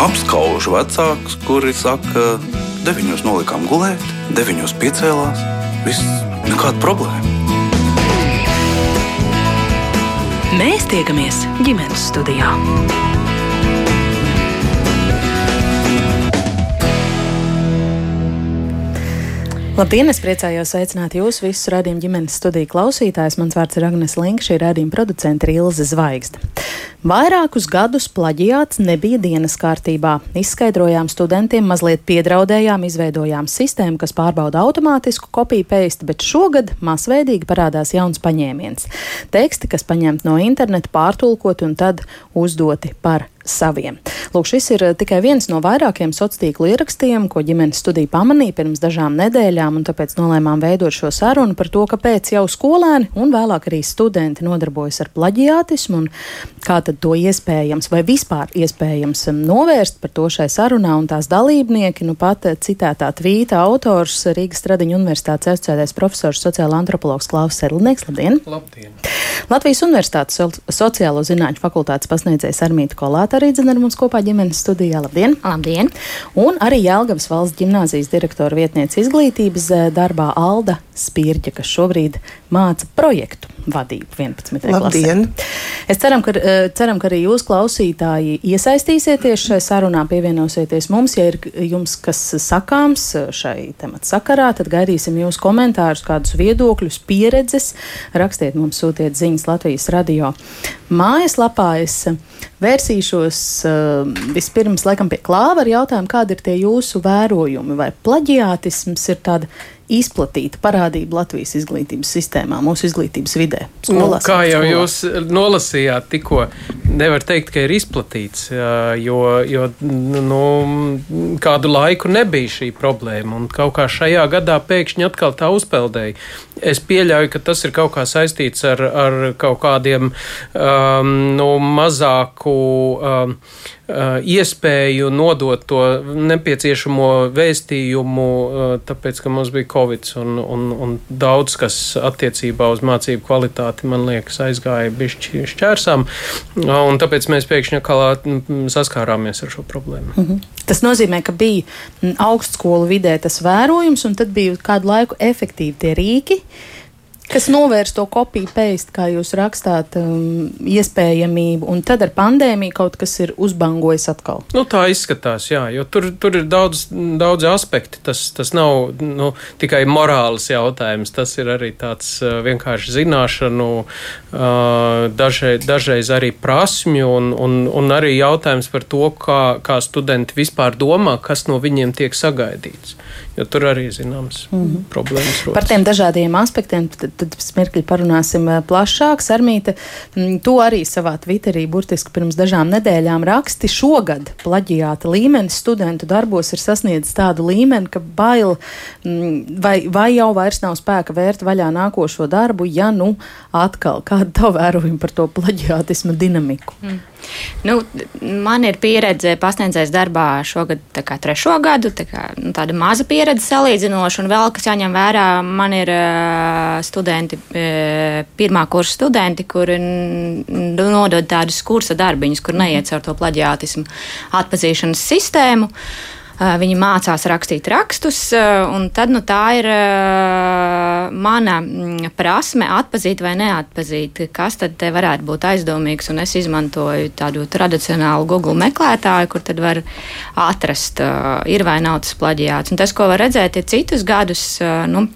apskaužu vecākus, kuri saka, deviņos nolikām gulēt, deviņos piecēlās. Viss, nekāda problēma. Mēs tiekamies ģimenes studijā. Labdien! Es priecājos sveicināt jūs visus radījuma ģimenes studiju klausītājus. Mans vārds ir Agnes Linka, šī radījuma producente Ilze Zvaigzne. Vairākus gadus plaģiāts nebija dienas kārtībā. Izskaidrojām studentiem, mazliet piedraudējām, izveidojām sistēmu, kas pārbauda automātisku kopiju pēsti, bet šogad masveidīgi parādās jauns paņēmiens. Teksti, kas paņemti no interneta, pārtulkoti un tad uzdoti par saviem. Lūk, šis ir eh, tikai viens no vairākiem sociālo tīklu ierakstiem, ko ģimenes studija pamanīja pirms dažām nedēļām, un tāpēc nolēmām veidot šo sarunu par to, kāpēc jau skolēni un vēlāk arī studenti nodarbojas ar plaģiātismu un kā tad to iespējams vai vispār iespējams um, novērst. Par to šai sarunā un tās dalībnieki, nu pat eh, citētā tvīta autors Rīgas Stradiņa universitātes asociētais profesors sociāla antropologs Klaus Sedlnieks. Labdien! Labdien! Latvijas Universitātes sociālo zinātņu fakultātes pasniedzējs Armīta Kolāta arī dzina ar mums kopā ģimenes studijā. Labdien! Labdien! Un arī Jelgavas valsts ģimnāzijas direktora vietniece izglītības eh, darbā Alda Spirģa, kas šobrīd māca projektu vadību 11. Labdien. klasē. Es ceram ka, eh, ceram, ka arī jūs, klausītāji, iesaistīsieties šai sarunā, pievienosieties mums. Ja ir jums kas sakāms šai temata sakarā, tad gaidīsim jūsu komentārus, kādus viedokļus, pieredzes. Rakstiet mums, sūtiet ziņas Latvijas radio mājaslapā. Es vērsīšos uh, vispirms laikam pie klāva ar jautājumu, kādi ir tie jūsu vērojumi, vai plaģiātisms ir tāda izplatīta parādība Latvijas izglītības sistēmā, mūsu izglītības vidē. Skolās, nu, kā jau skolā. jūs nolasījāt, tikko nevar teikt, ka ir izplatīts, jo, jo nu, kādu laiku nebija šī problēma, un kaut kā šajā gadā pēkšņi atkal tā uzpeldēja. Es pieļauju, ka tas ir kaut kā saistīts ar, ar kaut kādiem um, nu, mazāku. Um, iespēju nodot to nepieciešamo vēstījumu, uh, tāpēc, ka mums bija Covid un, un, un daudz kas attiecībā uz mācību kvalitāti, man liekas, aizgāja bišķi šķērsām, uh, un tāpēc mēs pēkšņi atkal saskārāmies ar šo problēmu. Mm -hmm. Tas nozīmē, ka bija augstskolu vidē tas vērojums, un tad bija kādu laiku efektīvi tie rīki. Kas novērst to kopiju pēst, kā jūs rakstāt, um, iespējamību, un tad ar pandēmiju kaut kas ir uzbangojis atkal? Nu, tā izskatās, jā, jo tur, tur ir daudz, daudz aspekti. Tas, tas nav nu, tikai morāls jautājums, tas ir arī tāds uh, vienkārši zināšanu, uh, dažreiz, dažreiz arī prasmju, un, un, un arī jautājums par to, kā, kā studenti vispār domā, kas no viņiem tiek sagaidīts. Jo tur arī zināms mm -hmm. problēmas. Rodas. Par tiem dažādiem aspektiem tad, tad smirkļi parunāsim plašāk. Sarmīta, mm, to arī savā Twitterī burtiski pirms dažām nedēļām raksti. Šogad plaģiāta līmenis studentu darbos ir sasniedzis tādu līmeni, ka bail mm, vai, vai jau vairs nav spēka vērt vaļā nākošo darbu, ja nu atkal kāda tā vērojuma par to plaģiātismu dinamiku. Mm. Nu, man ir pieredze pasniedzējis darbā šogad kā, trešo gadu, tā kā, nu, tāda maza pieredze salīdzinoša, un vēl kas jāņem vērā, man ir studenti, pirmā kursa studenti, kuri nodod tādus kursa darbiņus, kur neiet caur to plaģiātismu atpazīšanas sistēmu. Uh, Viņi mācās rakstīt rakstus, un tad nu, tā ir mana mm, prasme atpazīt vai neatpazīt, kas tad varētu būt aizdomīgs. Un es izmantoju tādu tradicionālu Google meklētāju, kur tad var atrast, ir vai nav tas plaģiāts. Un tas, ko var redzēt, ir citus gadus. Nu,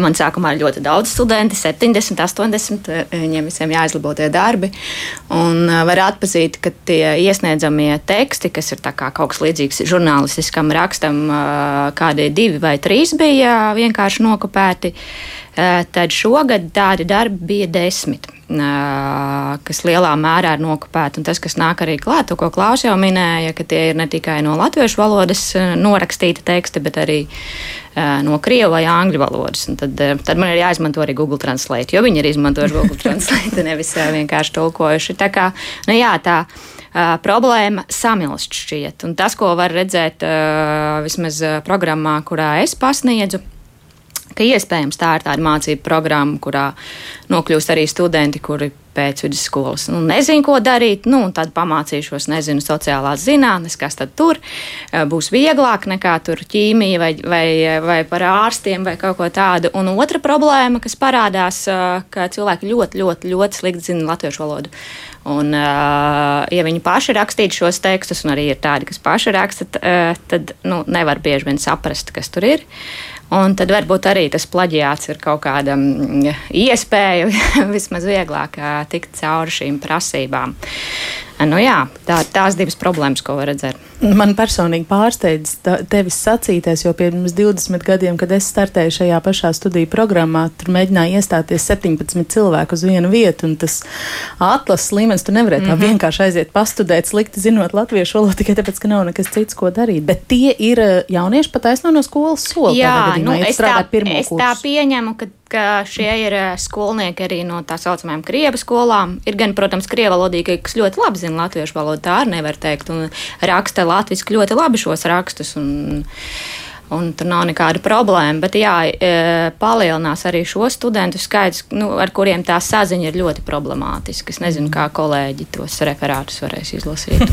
Man sākumā ir ļoti daudz studentu, 70, 80. Viņiem visiem jāizlabo tie darbi. Un var atpazīt, ka tie iesniedzamie teksti, kas ir kaut kas līdzīgs žurnālistiskam rakstam, kādi divi vai trīs bija vienkārši nokopēti, tad šogad tādi darbi bija desmit kas lielā mērā ir nokopēti. Un tas, kas nāk arī klāt, ko Klaus jau minēja, ka tie ir ne tikai no latviešu valodas norakstīti teksti, bet arī no krievu vai angļu valodas. Un tad, tad man ir jāizmanto arī Google Translate, jo viņi ir izmantojuši Google Translate, nevis vienkārši tulkojuši. Tā kā, nu jā, tā. Problēma samilst šķiet. Un tas, ko var redzēt vismaz programmā, kurā es pasniedzu, ka iespējams tā ir tāda mācību programma, kurā nokļūst arī studenti, kuri pēc vidusskolas. Nu, nezinu, ko darīt, nu, tad pamācīšos, nezinu, sociālās zinātnes, kas tad tur būs vieglāk nekā tur ķīmija vai, vai, vai par ārstiem vai kaut ko tādu. Un otra problēma, kas parādās, ka cilvēki ļoti, ļoti, ļoti slikti zina latviešu valodu. Un, ja viņi paši rakstītu šos tekstus, un arī ir tādi, kas paši raksta, tad nu, nevar bieži vien saprast, kas tur ir. Un tad varbūt arī tas plaģiāts ir kaut kāda mm, iespēja vismaz vieglāk tikt cauri šīm prasībām. Nu jā, tā, tās divas problēmas, ko var redzēt. Man personīgi pārsteidz tevis sacītais, jo pirms 20 gadiem, kad es startēju šajā pašā studiju programmā, tur mēģināja iestāties 17 cilvēku uz vienu vietu, un tas atlases līmenis tur nevarēja tā mm -hmm. vienkārši aiziet pastudēt, slikti zinot latviešu valodu tikai tāpēc, ka nav nekas cits, ko darīt. Bet tie ir eh, jaunieši pataisno no skolas soli. Jā, nu, es, tā, es tā pieņemu, ka ka šie ir eh, skolnieki arī no tā saucamajām krievu skolām. Ir gan, protams, krievu valodīgi, kas ļoti labi zina latviešu valodu, tā arī nevar teikt, un raksta latviešu ļoti labi šos rakstus. Un, un tur nav nekāda problēma. Bet jā, e, palielinās arī šo studentu skaits, nu, ar kuriem tā saziņa ir ļoti problemātiska. Es nezinu, kā kolēģi tos referātus varēs izlasīt.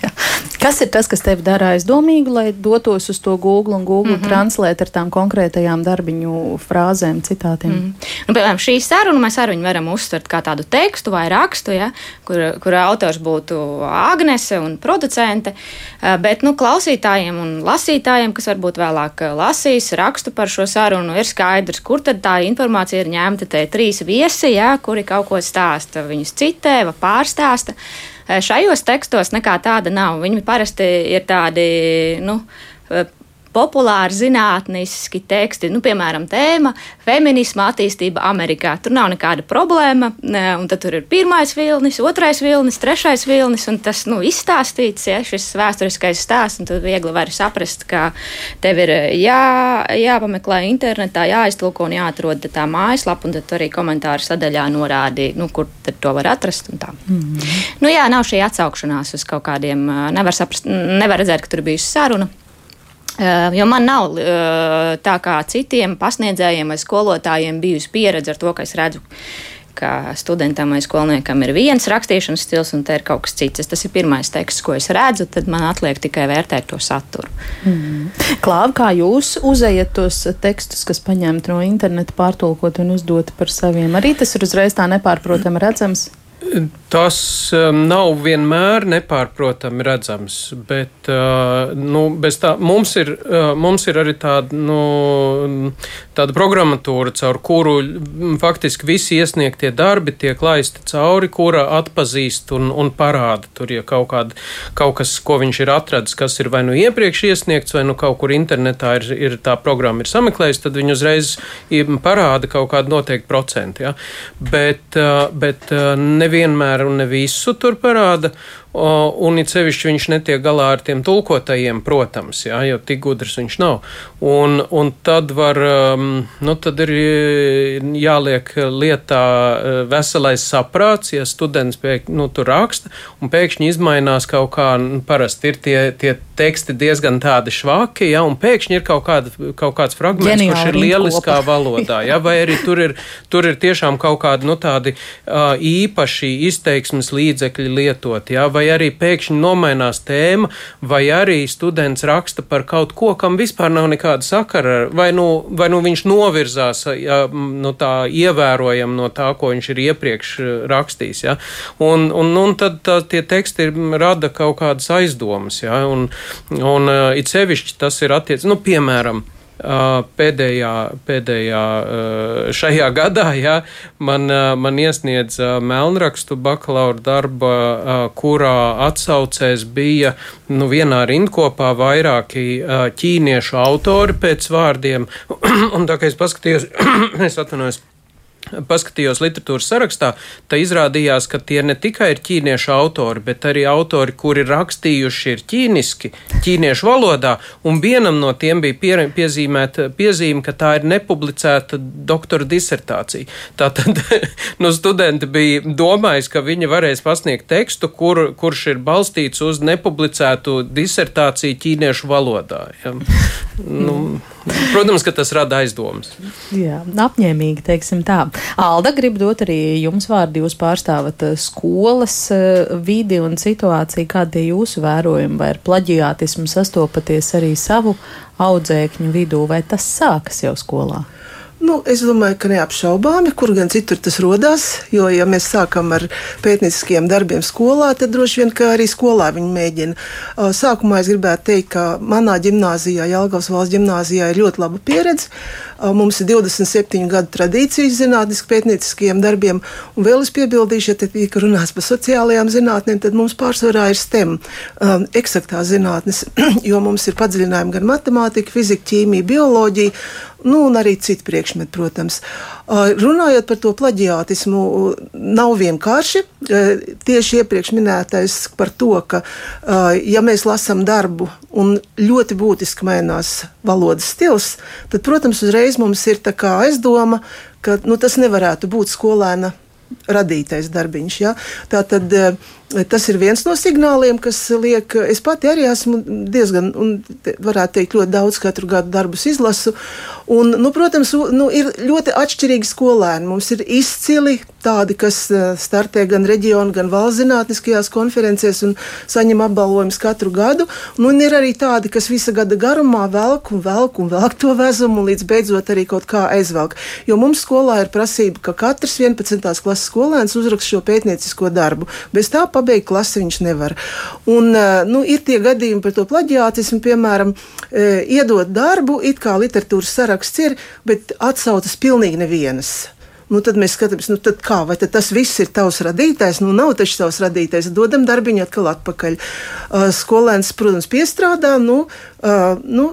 kas ir tas, kas tev dara aizdomīgu, lai dotos uz to Google un Google mm -hmm. translēt ar tām konkrētajām darbiņu frāzēm, citātiem? Mm -hmm. nu, piemēram, šī saruna mēs arī varam uztvert kā tādu tekstu vai rakstu, ja, kur, kur autors būtu Agnese un producente, e, bet nu, klausītājiem un lasītājiem, kas varbūt vēlāk eh, lasīs rakstu par šo sarunu, ir skaidrs, kur tad tā informācija ir ņemta. Te trīs viesi, jā, kuri kaut ko stāsta, viņus citē vai pārstāsta. Eh, šajos tekstos nekā tāda nav. Viņi parasti ir tādi, nu, eh, populāri zinātniski teksti, nu, piemēram, tēma - feminisma attīstība Amerikā. Tur nav nekāda problēma, un tad tur ir pirmais vilnis, otrais vilnis, trešais vilnis, un tas nu, izstāstīts, ja šis vēsturiskais stāsts, un tad viegli var saprast, ka tev ir jā, jāpameklē internetā, jāiztulko un jāatrod tā mājaslapa, un tad arī komentāru sadaļā norādīja, nu, kur to var atrast. Mm nu, jā, nav šī atsaukšanās uz kaut kādiem, nevar saprast, nevar redzēt, ka tur bijusi saruna. Jo man nav tā kā citiem pasniedzējiem vai skolotājiem bijusi pieredze ar to, ka es redzu, ka studentam vai skolniekam ir viens rakstīšanas stils un te ir kaut kas cits. Tas ir pirmais teksts, ko es redzu, tad man atliek tikai vērtēt to saturu. Mm. Klāva, kā jūs uzejat tos tekstus, kas paņemti no interneta, pārtulkot un uzdot par saviem? Arī tas ir uzreiz tā nepārprotami redzams. Tas um, nav vienmēr nepārprotami redzams, bet uh, nu, tā, mums, ir, uh, mums ir arī tāda, nu, tāda programmatūra, caur kuru faktiski visi iesniegtie darbi tiek laisti cauri, kura atpazīst un, un parāda. Tur, ja kaut, kāda, kaut kas, ko viņš ir atradis, kas ir vai nu iepriekš iesniegts, vai nu kaut kur internetā ir, ir tā programma ir sameklējusi, tad viņi uzreiz parāda kaut kādu noteiktu procentu. Ja? Bet, uh, bet nevienmēr nevienmēr un ne visu tur parāda. Un it sevišķi viņš netiek galā ar tiem tulkotajiem, protams, jā, jo tik gudrs viņš nav. Un, un tad var, um, nu tad ir jāliek lietā uh, veselais saprāts, ja students pēkšņi, nu, tur raksta un pēkšņi izmainās kaut kā, nu, parasti ir tie, tie teksti diezgan tādi švaki, ja, un pēkšņi ir kaut, kāda, kaut kāds fragments, Geniāli kurš ir lieliskā kopa. valodā, ja, vai arī tur ir, tur ir tiešām kaut kādi, nu, tādi īpaši izteiksmes līdzekļi lietot, ja, vai vai arī pēkšņi nomainās tēma, vai arī students raksta par kaut ko, kam vispār nav nekāda sakara, vai nu, vai nu viņš novirzās ja, no tā ievērojami no tā, ko viņš ir iepriekš eh, rakstījis. Ja? Un, un, un tad tā, tie teksti rada kaut kādas aizdomas, ja? un, un uh, it sevišķi tas ir attiecināts, nu, piemēram, pēdējā, pēdējā šajā gadā ja, man, man iesniedz melnrakstu bakalaura darba, kurā atsaucēs bija nu, vienā rindkopā vairāki ķīniešu autori pēc vārdiem. Un tā kā es paskatījos, es atvainojos paskatījos literatūras sarakstā, tad izrādījās, ka tie ne tikai ir ķīniešu autori, bet arī autori, kuri rakstījuši ir ķīniski, ķīniešu valodā, un vienam no tiem bija pie, piezīmēta piezīme, ka tā ir nepublicēta doktora disertācija. Tātad nu, studenti bija domājis, ka viņi varēs pasniegt tekstu, kur, kurš ir balstīts uz nepublicētu disertāciju ķīniešu valodā. Ja. nu, protams, ka tas rada aizdomas. Jā, apņēmīgi, teiksim tā. Alda, grib dot arī jums vārdu. Jūs pārstāvat eh, skolas eh, vidi un situāciju. Kādi ir jūsu vērojumi? Vai ar plaģiātismu sastopaties arī savu audzēkņu vidū, vai tas sākas jau skolā? Nu, es domāju, ka neapšaubāmi, kur gan citur tas radās. Jo, ja mēs sākam ar pētnieciskiem darbiem skolā, tad droši vien arī skolā viņi mēģina. Sākumā es gribētu teikt, ka manā gimnājā, Jālgavas valsts gimnājā, ir ļoti laba pieredze. Mums ir 27 gadu tradīcijas zinātniski pētnieciskiem darbiem, un vēl es piebildīšu, ja te tika runāts par sociālajām zinātnēm, tad mums pārsvarā ir STEM, um, eksaktās zinātnes, jo mums ir padziļinājumi gan matemātika, fizika, ķīmija, bioloģija nu, un arī citi priekšmeti, protams. Runājot par to plaģiātismu, nav vienkārši. Tieši iepriekš minētais par to, ka, ja mēs lasām darbu un ļoti būtiski mainās valodas stils, tad, protams, uzreiz mums ir aizdoma, ka nu, tas nevarētu būt skolēna radītais darbiņš. Ja? Tā tad tas ir viens no signāliem, kas liek, es pati arī esmu diezgan, un varētu teikt, ļoti daudz katru gadu darbus izlasu. Un, nu, protams, nu, ir ļoti atšķirīgi skolēni. Mums ir izcili tādi, kas startē gan reģionu, gan valsts zinātniskajās konferencēs un saņem apbalvojumus katru gadu. Nu, un ir arī tādi, kas visa gada garumā velk un velk un velk to vezumu un līdz beidzot arī kaut kā aizvelk. Jo mums skolā ir prasība, ka katrs 11. klases skolēns uzraksta šo pētniecisko darbu. Bez tā pabeigt klasi viņš nevar. Un, nu, ir tie gadījumi par to plaģiātismu, piemēram, iedot darbu, it kā literatūras saraksts ir, bet atsaucas pilnīgi nevienas. Nu, tad mēs skatāmies, nu, kā, vai tas viss ir tavs radītājs? Nu, nav taču tavs radītājs. Dodam darbiņu atkal atpakaļ. Uh, skolēns, protams, piestrādā, nu, uh, nu,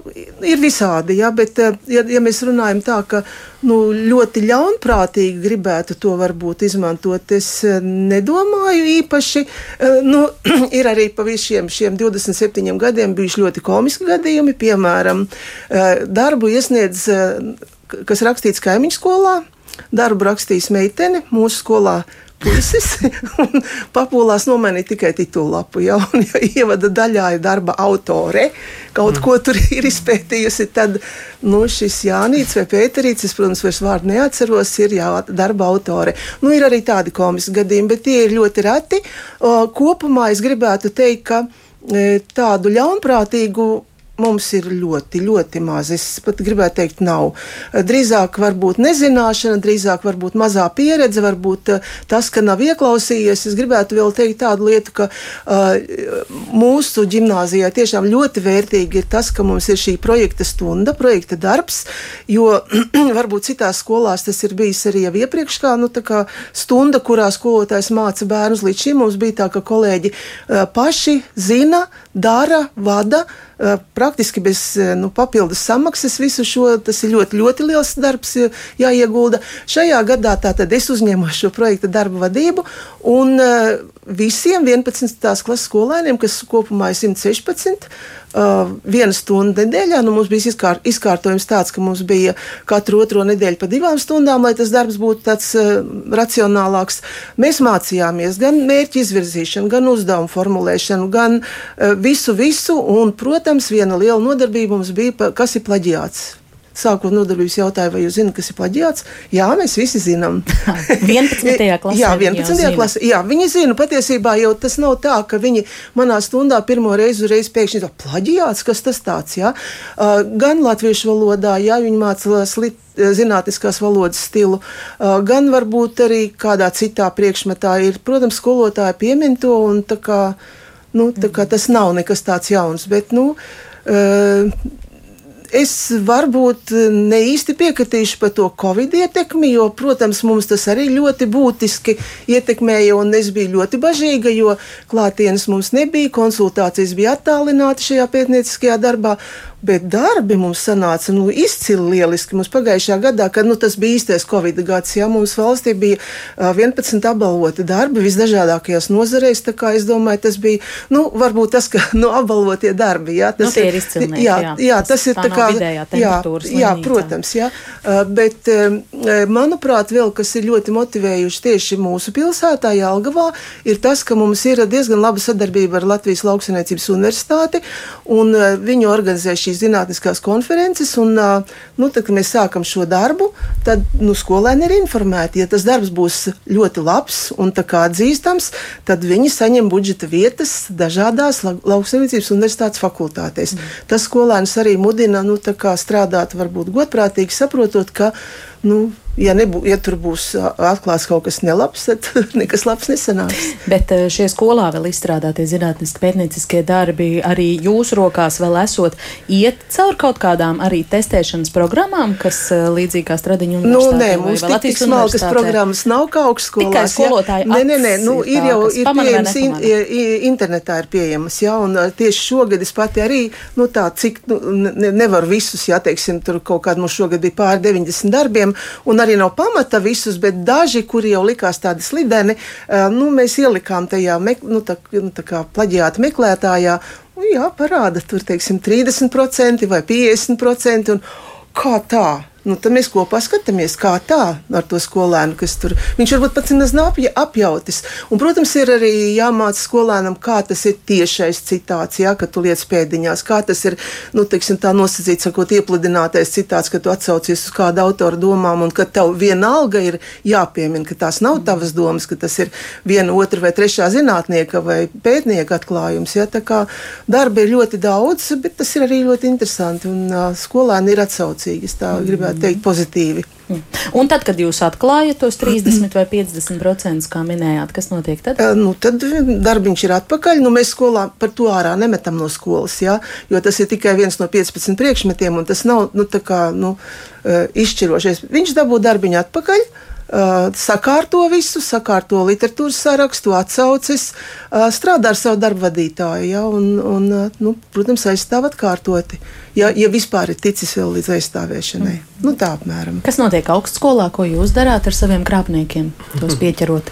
ir visādi, jā, bet, uh, ja, ja mēs runājam tā, ka nu, ļoti ļaunprātīgi gribētu to varbūt izmantot, es uh, nedomāju īpaši. Uh, nu, ir arī pa visiem šiem 27 gadiem bijuši ļoti komiski gadījumi, piemēram, uh, darbu iesniedz, uh, kas rakstīts kaimiņu skolā. Darbu rakstījis meitene mūsu skolā. Puisis papūlās nomainīja tikai titulapu. Ja, un, ja ievada daļā ir darba autore, kaut mm. ko tur ir izpētījusi, tad nu, šis Jānis vai Pēterīts, es, protams, vairs vārdu neatceros, ir jā, darba autore. Nu, ir arī tādi komiski gadījumi, bet tie ir ļoti reti. Kopumā es gribētu teikt, ka e, tādu ļaunprātīgu mums ir ļoti, ļoti maz. Es pat gribētu teikt, nav. Drīzāk varbūt nezināšana, drīzāk varbūt mazā pieredze, varbūt eh, tas, ka nav ieklausījies. Es gribētu vēl teikt tādu lietu, ka uh, mūsu gimnāzijā tiešām ļoti vērtīgi ir tas, ka mums ir šī projekta stunda, projekta darbs, jo varbūt citās skolās tas ir bijis arī jau iepriekš kā, nu, kā stunda, kurā skolotājs māca bērnus. Līdz šim mums bija tā, ka kolēģi uh, paši zina, dara, vada. Eh, praktiski bez eh, nu, papildus samaksas visu šo. Tas ir ļoti, ļoti liels darbs, jāiegulda. Šajā gadā tātad es uzņēmu šo projekta darbu vadību un eh, visiem 11. klases skolēniem, kas kopumā ir 116 uh, viena stunda nedēļā. Nu, mums bija izkār, izkārtojums tāds, ka mums bija katru otro nedēļu pa divām stundām, lai tas darbs būtu tāds uh, racionālāks. Mēs mācījāmies gan mērķu izvirzīšanu, gan uzdevumu formulēšanu, gan uh, visu, visu. Un, protams, viena liela nodarbība mums bija, kas ir plaģiāts sākot nodarbības jautāju, vai jūs zināt, kas ir plaģiāts? Jā, mēs visi zinām. 11. klasē. jā, 11. klasē. Jā, viņi zina. Patiesībā jau tas nav tā, ka viņi manā stundā pirmo reizi uzreiz pēkšņi to plaģiāts, kas tas tāds, jā. Uh, gan latviešu valodā, jā, viņi māca slit zinātniskās valodas stilu, uh, gan varbūt arī kādā citā priekšmetā ir, protams, skolotāji piemin to, un tā kā, nu, tā kā tas nav nekas tāds jauns, bet, nu, uh, Es varbūt ne īsti piekritīšu par to covid ietekmi, jo, protams, mums tas arī ļoti būtiski ietekmēja, un es biju ļoti bažīga, jo klātienes mums nebija, konsultācijas bija attālināti šajā pētnieciskajā darbā. Bet darbi mums sanāca nu, izcili lieliski. Mums pagājušajā gadā, kad nu, tas bija īstais Covid gads, ja mums valstī bija uh, 11 apbalvoti darbi visdažādākajās nozarēs. Es domāju, tas bija nu, varbūt tas, ka nu, apbalvotie darbi. Jā, tas nu, ir izcilnieki. Jā, jā, jā, tas, tas ir tā kā jā, jā, protams. Jā, bet, manuprāt, vēl kas ir ļoti motivējuši tieši mūsu pilsētā, Jālgavā, ir tas, ka mums ir diezgan laba sadarbība ar Latvijas Lauksaniecības universitāti un uh, viņu organizējuši šīs zinātniskās konferences, un nu, tad, kad mēs sākam šo darbu, tad nu, skolēni ir informēti. Ja tas darbs būs ļoti labs un atzīstams, tad viņi saņem budžeta vietas dažādās lauksaimniecības universitātes fakultātēs. Mm. Tas skolēns arī mudina nu, strādāt varbūt godprātīgi, saprotot, ka nu, ja, nebū, ja tur būs atklāts kaut kas nelabs, tad nekas labs nesanāks. Bet šie skolā vēl izstrādātie zinātniski pētnieciskie darbi arī jūsu rokās vēl esot iet caur kaut kādām arī testēšanas programmām, kas līdzīgi kā stradiņu nu, nē, mums tik, tik smalkas programmas nav kā augstskolās. Tikai skolotāji nē, nē, nē, nu, ir, ir jau ir pieejamas, in, internetā ir pieejamas, jā, un tieši šogad es pati arī, nu tā, cik, nu, ne, nevaru visus, jā, teiksim, tur kaut kādi mums šogad bija pār 90 darbiem, un arī nav pamata visus, bet daži, kuri jau likās tādi slideni, nu, mēs ielikām tajā nu, tā, nu, tā kā plaģiāta meklētājā. Nu, jā, parāda tur, teiksim, 30% vai 50%. Un, kā tā? Nu, tad mēs kopā skatāmies, kā tā ar to skolēnu, kas tur viņš varbūt pats nemaz nav apjautis. Un, protams, ir arī jāmāca skolēnam, kā tas ir tiešais citāts, jā, ka tu liec pēdiņās, kā tas ir, nu, teiksim, tā nosacīts, sakot, iepludinātais citāts, ka tu atsaucies uz kādu autoru domām un ka tev vienalga ir jāpiemina, ka tās nav tavas domas, ka tas ir viena, otra vai trešā zinātnieka vai pētnieka atklājums. Jā, tā kā darba ir ļoti daudz, bet tas ir arī ļoti interesanti un uh, skolēni ir atsaucīgi. Es tā gribētu varētu teikt, pozitīvi. Mm. Un tad, kad jūs atklājat tos 30 vai 50%, kā minējāt, kas notiek tad? Nu, tad darbiņš ir atpakaļ. Nu, mēs skolā par to ārā nemetam no skolas, ja? jo tas ir tikai viens no 15 priekšmetiem, un tas nav nu, kā, nu, izšķirošais. Viņš dabū darbiņu atpakaļ. Uh, sakārto visu, sakārto literatūras sarakstu, atsauces, uh, strādā ar savu darbu vadītāju, ja, un, un uh, nu, protams, aizstāv atkārtoti. Ja, ja vispār ir ticis vēl līdz aizstāvēšanai. Mm. Nu, tā apmēram. Kas notiek augstskolā, ko jūs darāt ar saviem krāpniekiem, tos pieķerot?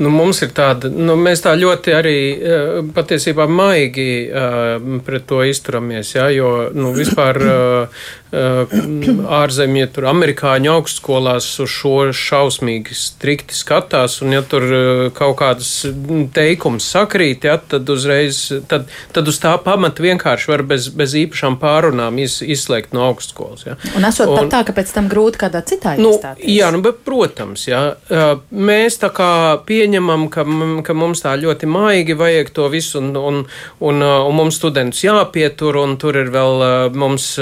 Nu, mums ir tāda, nu, mēs tā ļoti arī patiesībā maigi pret to izturamies, ja, jo nu, vispār ārzemie, tur amerikāņu augstskolās uz šo šausmīgi strikti skatās, un ja tur kaut kādas teikums sakrīt, ja, tad uzreiz, tad, tad uz tā pamata vienkārši var bez, bez īpašām pārunām iz, izslēgt no augstskolas. Ja. Un esot un, pat tā, ka pēc tam grūti kādā citā nu, iestāties. Jā, nu, bet, protams, ja, mēs tā kā pieņemam, ka, ka mums tā ļoti maigi vajag to visu, un, un, un, un mums studentus jāpietur, un tur ir vēl mums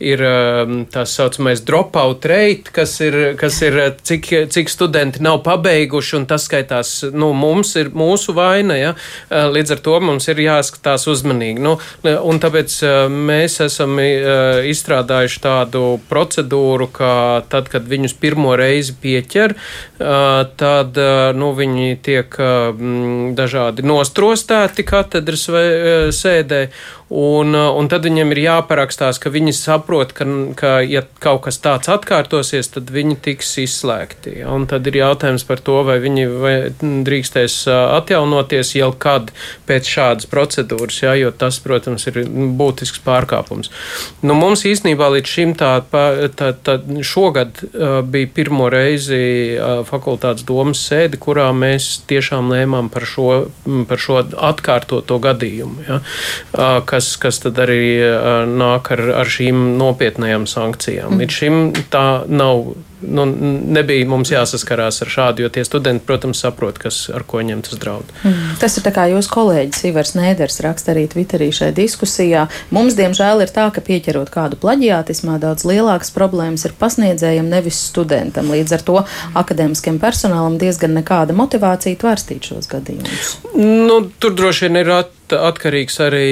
ir um, tā saucamais dropout rate, kas ir, kas ir cik, cik studenti nav pabeiguši, un tas skaitās, nu, mums ir mūsu vaina, ja? Uh, līdz ar to mums ir jāskatās uzmanīgi. Nu, un tāpēc uh, mēs esam uh, izstrādājuši tādu procedūru, ka tad, kad viņus pirmo reizi pieķer, tad, nu, viņi tiek dažādi nostrostēti katedras sēdē, Un, un tad viņiem ir jāparakstās, ka viņi saprot, ka, ka ja kaut kas tāds atkārtosies, tad viņi tiks izslēgti. Un tad ir jautājums par to, vai viņi vai drīkstēs atjaunoties jau kad pēc šādas procedūras, ja? jo tas, protams, ir būtisks pārkāpums. Nu, mums īstenībā līdz šim tā, tā, tā šogad bija pirmo reizi fakultātes domas sēde, kurā mēs tiešām lēmām par šo, par šo atkārtoto gadījumu. Ja? Kas, kas tad arī nāk ar, ar šīm nopietnējām sankcijām. Mm. Līdz šim tā nav nu, nebija mums jāsaskarās ar šādu, jo tie studenti, protams, saprot, kas, ar ko viņiem tas draud. Mm. Tas ir tā kā jūsu kolēģis Ivars Nēders raksta arī Twitterī šajā diskusijā. Mums, diemžēl, ir tā, ka pieķerot kādu plaģiātismā, daudz lielākas problēmas ir pasniedzējiem, nevis studentam. Līdz ar to akadēmiskiem personālam diezgan nekāda motivācija tvērstīt šos gadījumus. Nu, tur droši vien ir at atkarīgs arī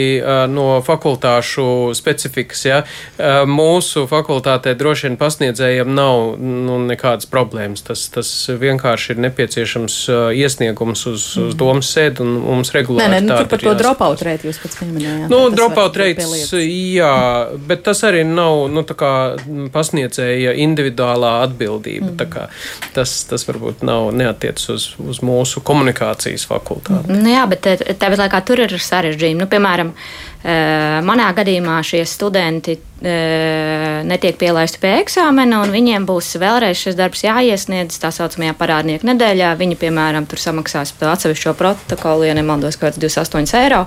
no fakultāšu specifikas. Ja? Mūsu fakultātē droši vien pasniedzējiem nav nu, nekādas problēmas. Tas, tas vienkārši ir nepieciešams iesniegums uz, uz mm. domas sēdi un mums regulāri. Nē, nē, nu, tur par to dropout rate jūs pats pieminējāt. Nu, dropout rates, jā, bet tas arī nav, nu, tā kā pasniedzēja individuālā atbildība. Mm. Tā kā tas, tas varbūt nav neatiec uz, uz mūsu komunikācijas fakultāti. Nu, jā, bet tāpat laikā tur ir sarežģījumi. Nu, piemēram, Eh, manā gadījumā šie studenti eh, netiek pielaisti pie eksāmena, un viņiem būs vēlreiz šis darbs jāiesniedz tā saucamajā parādnieku nedēļā. Viņi, piemēram, tur samaksās par atsevišķo protokolu, ja nemaldos, kaut kāds 28 eiro.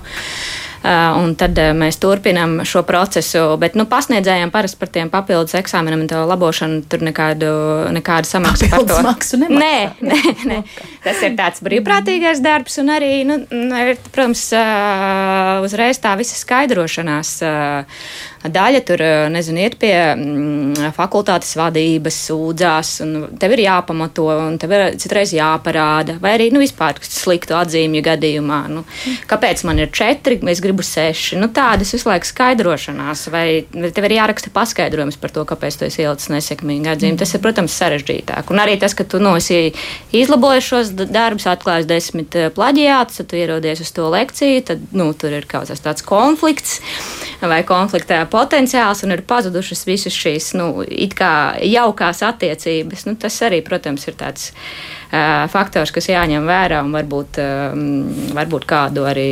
un tad mēs turpinām šo procesu. Bet nu, pasniedzējiem parasti par tiem papildus eksāmeniem un to labošanu tur nekādu, nekādu samaksu par to maksu nemaksā. Nē, nē, nē. Tas ir tāds brīvprātīgais darbs un arī, nu, ir, protams, uzreiz tā visa skaidrošanās daļa tur, nezinu, iet pie mm, fakultātes vadības, sūdzās, un tev ir jāpamato, un tev ir citreiz jāparāda, vai arī, nu, vispār sliktu atzīmju gadījumā, nu, kāpēc man ir četri, es gribu seši, nu, tādas visu laiku skaidrošanās, vai tev ir jāraksta paskaidrojums par to, kāpēc tu esi ielicis nesekmīgi atzīmi. Tas ir, protams, sarežģītāk. Un arī tas, ka tu, nu, esi izlabojis šos darbus, atklājis desmit plaģiātus, tad tu ierodies uz to lekciju, tad, nu, tur ir kaut kas tāds konflikts vai konfliktā potenciāls un ir pazudušas visas šīs nu, jaukās attiecības. Nu, tas arī, protams, ir tāds uh, faktors, kas jāņem vērā un varbūt, um, varbūt kādu arī.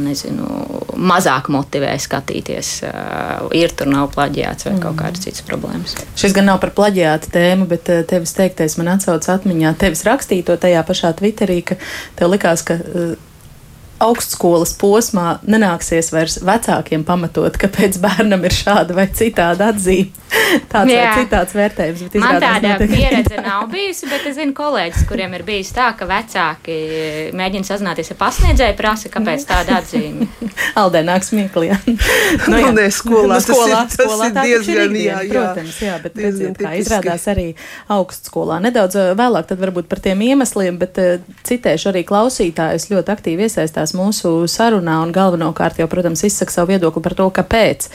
Nezinu, mazāk motivē skatīties. Ir tur nav plaģiāts vai mm. kaut kādas citas problēmas. Šis gan nav par plaģiāta tēmu, bet tevis teiktais man atsauc atmiņā. Tevis rakstīto tajā pašā Twitterī, ka tev likās, ka augstskolas posmā nenāksies vairs vecākiem pamatot, kāpēc bērnam ir šāda vai citāda atzīme. Tāds Jā. vai citāds vērtējums. Man tāda pieredze nav bijusi, bet es zinu kolēģis, kuriem ir bijis tā, ka vecāki mēģina sazināties ar pasniedzēju, prasa, kāpēc tāda atzīme. Aldē nāk smieklī. nu, jā. Nē, skolā, nu, skolā, tas ir, skolā tas ir diezgan, jā, jā. Protams, jā, bet redziet, kā izrādās arī augstskolā. Nedaudz vēlāk tad varbūt par tiem iemesliem, bet citēšu arī klausītājus ļoti aktīvi iesaistās piedalās mūsu sarunā un galvenokārt jau, protams, izsaka savu viedokli par to, kāpēc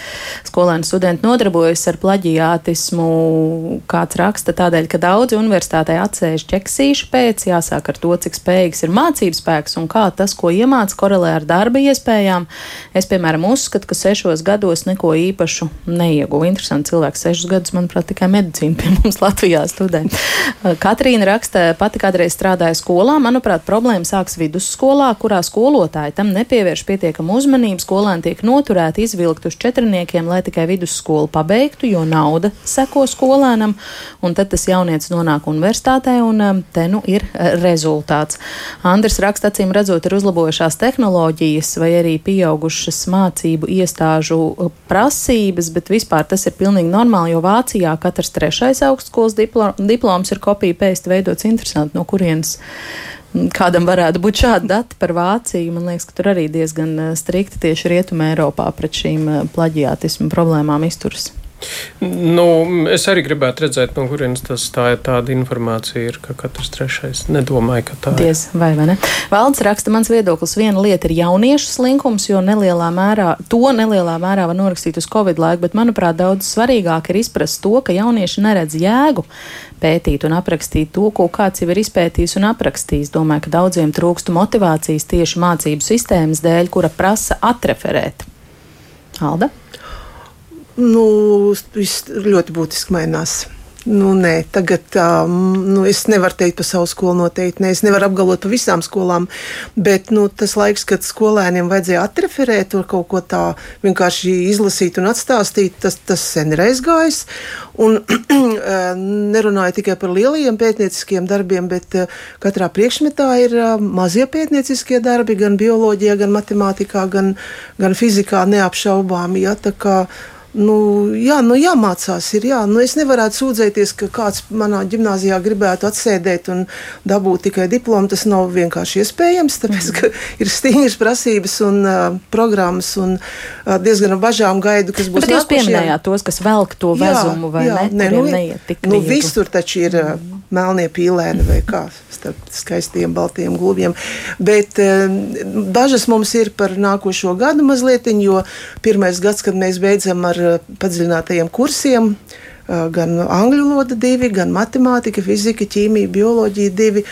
skolēni studenti nodarbojas ar plaģiātismu. Kāds raksta tādēļ, ka daudzi universitātē atsēž ķeksīšu pēc, jāsāk ar to, cik spējīgs ir mācības spēks un kā tas, ko iemāca, korelē ar darba iespējām. Es, piemēram, uzskatu, ka sešos gados neko īpašu neieguvu. Interesanti cilvēks sešus gadus, manuprāt, tikai medicīnu pie mums Latvijā studē. Katrīna raksta, pati kādreiz strādāja skolā. Manuprāt, problēma sāks vidusskolā, kurā skolo skolotāji tam nepievērš pietiekamu uzmanību, skolēni tiek noturēti izvilkt uz četrniekiem, lai tikai vidusskolu pabeigtu, jo nauda seko skolēnam, un tad tas jaunietis nonāk universitātē, un um, te nu ir uh, rezultāts. Andris raksta, acīm redzot, ir uzlabojušās tehnoloģijas vai arī pieaugušas mācību iestāžu uh, prasības, bet vispār tas ir pilnīgi normāli, jo Vācijā katrs trešais augstskolas diploms ir kopija pēst veidots. Interesanti, no kurienes kādam varētu būt šādi dati par Vāciju. Man liekas, ka tur arī diezgan eh, strikti tieši Rietumē Eiropā pret šīm eh, plaģiātismu problēmām izturas. Nu, es arī gribētu redzēt, no kurienes tas tā ir. Tāda informācija ir, ka katrs trešais nedomāja, ka tā ir. Diez, vai, vai ne? Valdes raksta, mans viedoklis viena lieta ir jauniešu slinkums, jo nelielā mērā, to nelielā mērā var norakstīt uz Covid laiku, bet manuprāt daudz svarīgāk ir izprast to, ka jaunieši neredz jēgu pētīt un aprakstīt to, ko kāds jau ir izpētījis un aprakstījis. Domāju, ka daudziem trūkstu motivācijas tieši mācību sistēmas dēļ, kura prasa atreferēt. Alda? Nu, viss ļoti būtiski mainās. Nu, nē, tagad um, nu, es nevaru teikt par savu skolu noteikti. Ne, es nevaru apgalvot par visām skolām, bet nu, tas laiks, kad skolēniem vajadzēja atreferēt to kaut ko tā vienkārši izlasīt un atstāstīt, tas, tas sen ir aizgājis. Un nerunāju tikai par lielajiem pētnieciskiem darbiem, bet uh, katrā priekšmetā ir uh, mazie pētnieciskie darbi, gan bioloģijā, gan matemātikā, gan, gan fizikā neapšaubāmi. Ja, Nu, jā, nu, jāmācās. Ir, jā. Nu, es nevaru sūdzēties, ka kāds manā gimnājā gribētu atsēdēt un dabūt tikai diplomu. Tas nav vienkārši iespējams, tāpēc ka ir stingras prasības un uh, programmas un uh, diezgan bažām gaidu, kas būs. Bet jūs pieminējāt tos, kas velk to vezumu vai jā, ne? ne nu, neiet tik nu, visur taču ir uh, melnie pīlēni vai kā starp skaistiem baltiem gulbiem. Bet uh, bažas mums ir par nākošo gadu mazliet, jo pirmais gads, kad mēs beidzam ar padziļinātajiem kursiem. Gan angļu valoda, divi, gan matemātika, fizika, ķīmija, bioloģija, divi.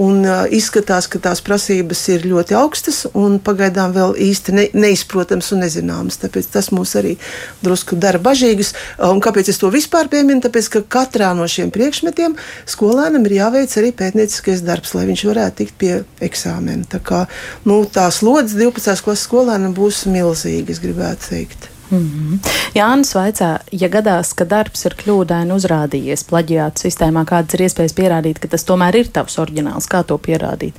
Un, uh, izskatās, ka tās prasības ir ļoti augstas un pagaidām vēl īsti ne, neizprotams un nezināmas. Tāpēc tas mūs arī drusku dara bažīgus. Un kāpēc es to vispār pieminu? Tāpēc, ka katrā no šiem priekšmetiem skolēnam ir jāveic arī pētnieciskais darbs, lai viņš varētu tikt pie eksāmena. Tā kā nu, tās lodziņas 12. klases skolēnam būs milzīgas, gribētu teikt. Mm -hmm. Jānis vaicā, ja gadās, ka darbs ir kļūdaini uzrādījies plaģiāta sistēmā, kādas ir iespējas pierādīt, ka tas tomēr ir tavs oriģināls? Kā to pierādīt?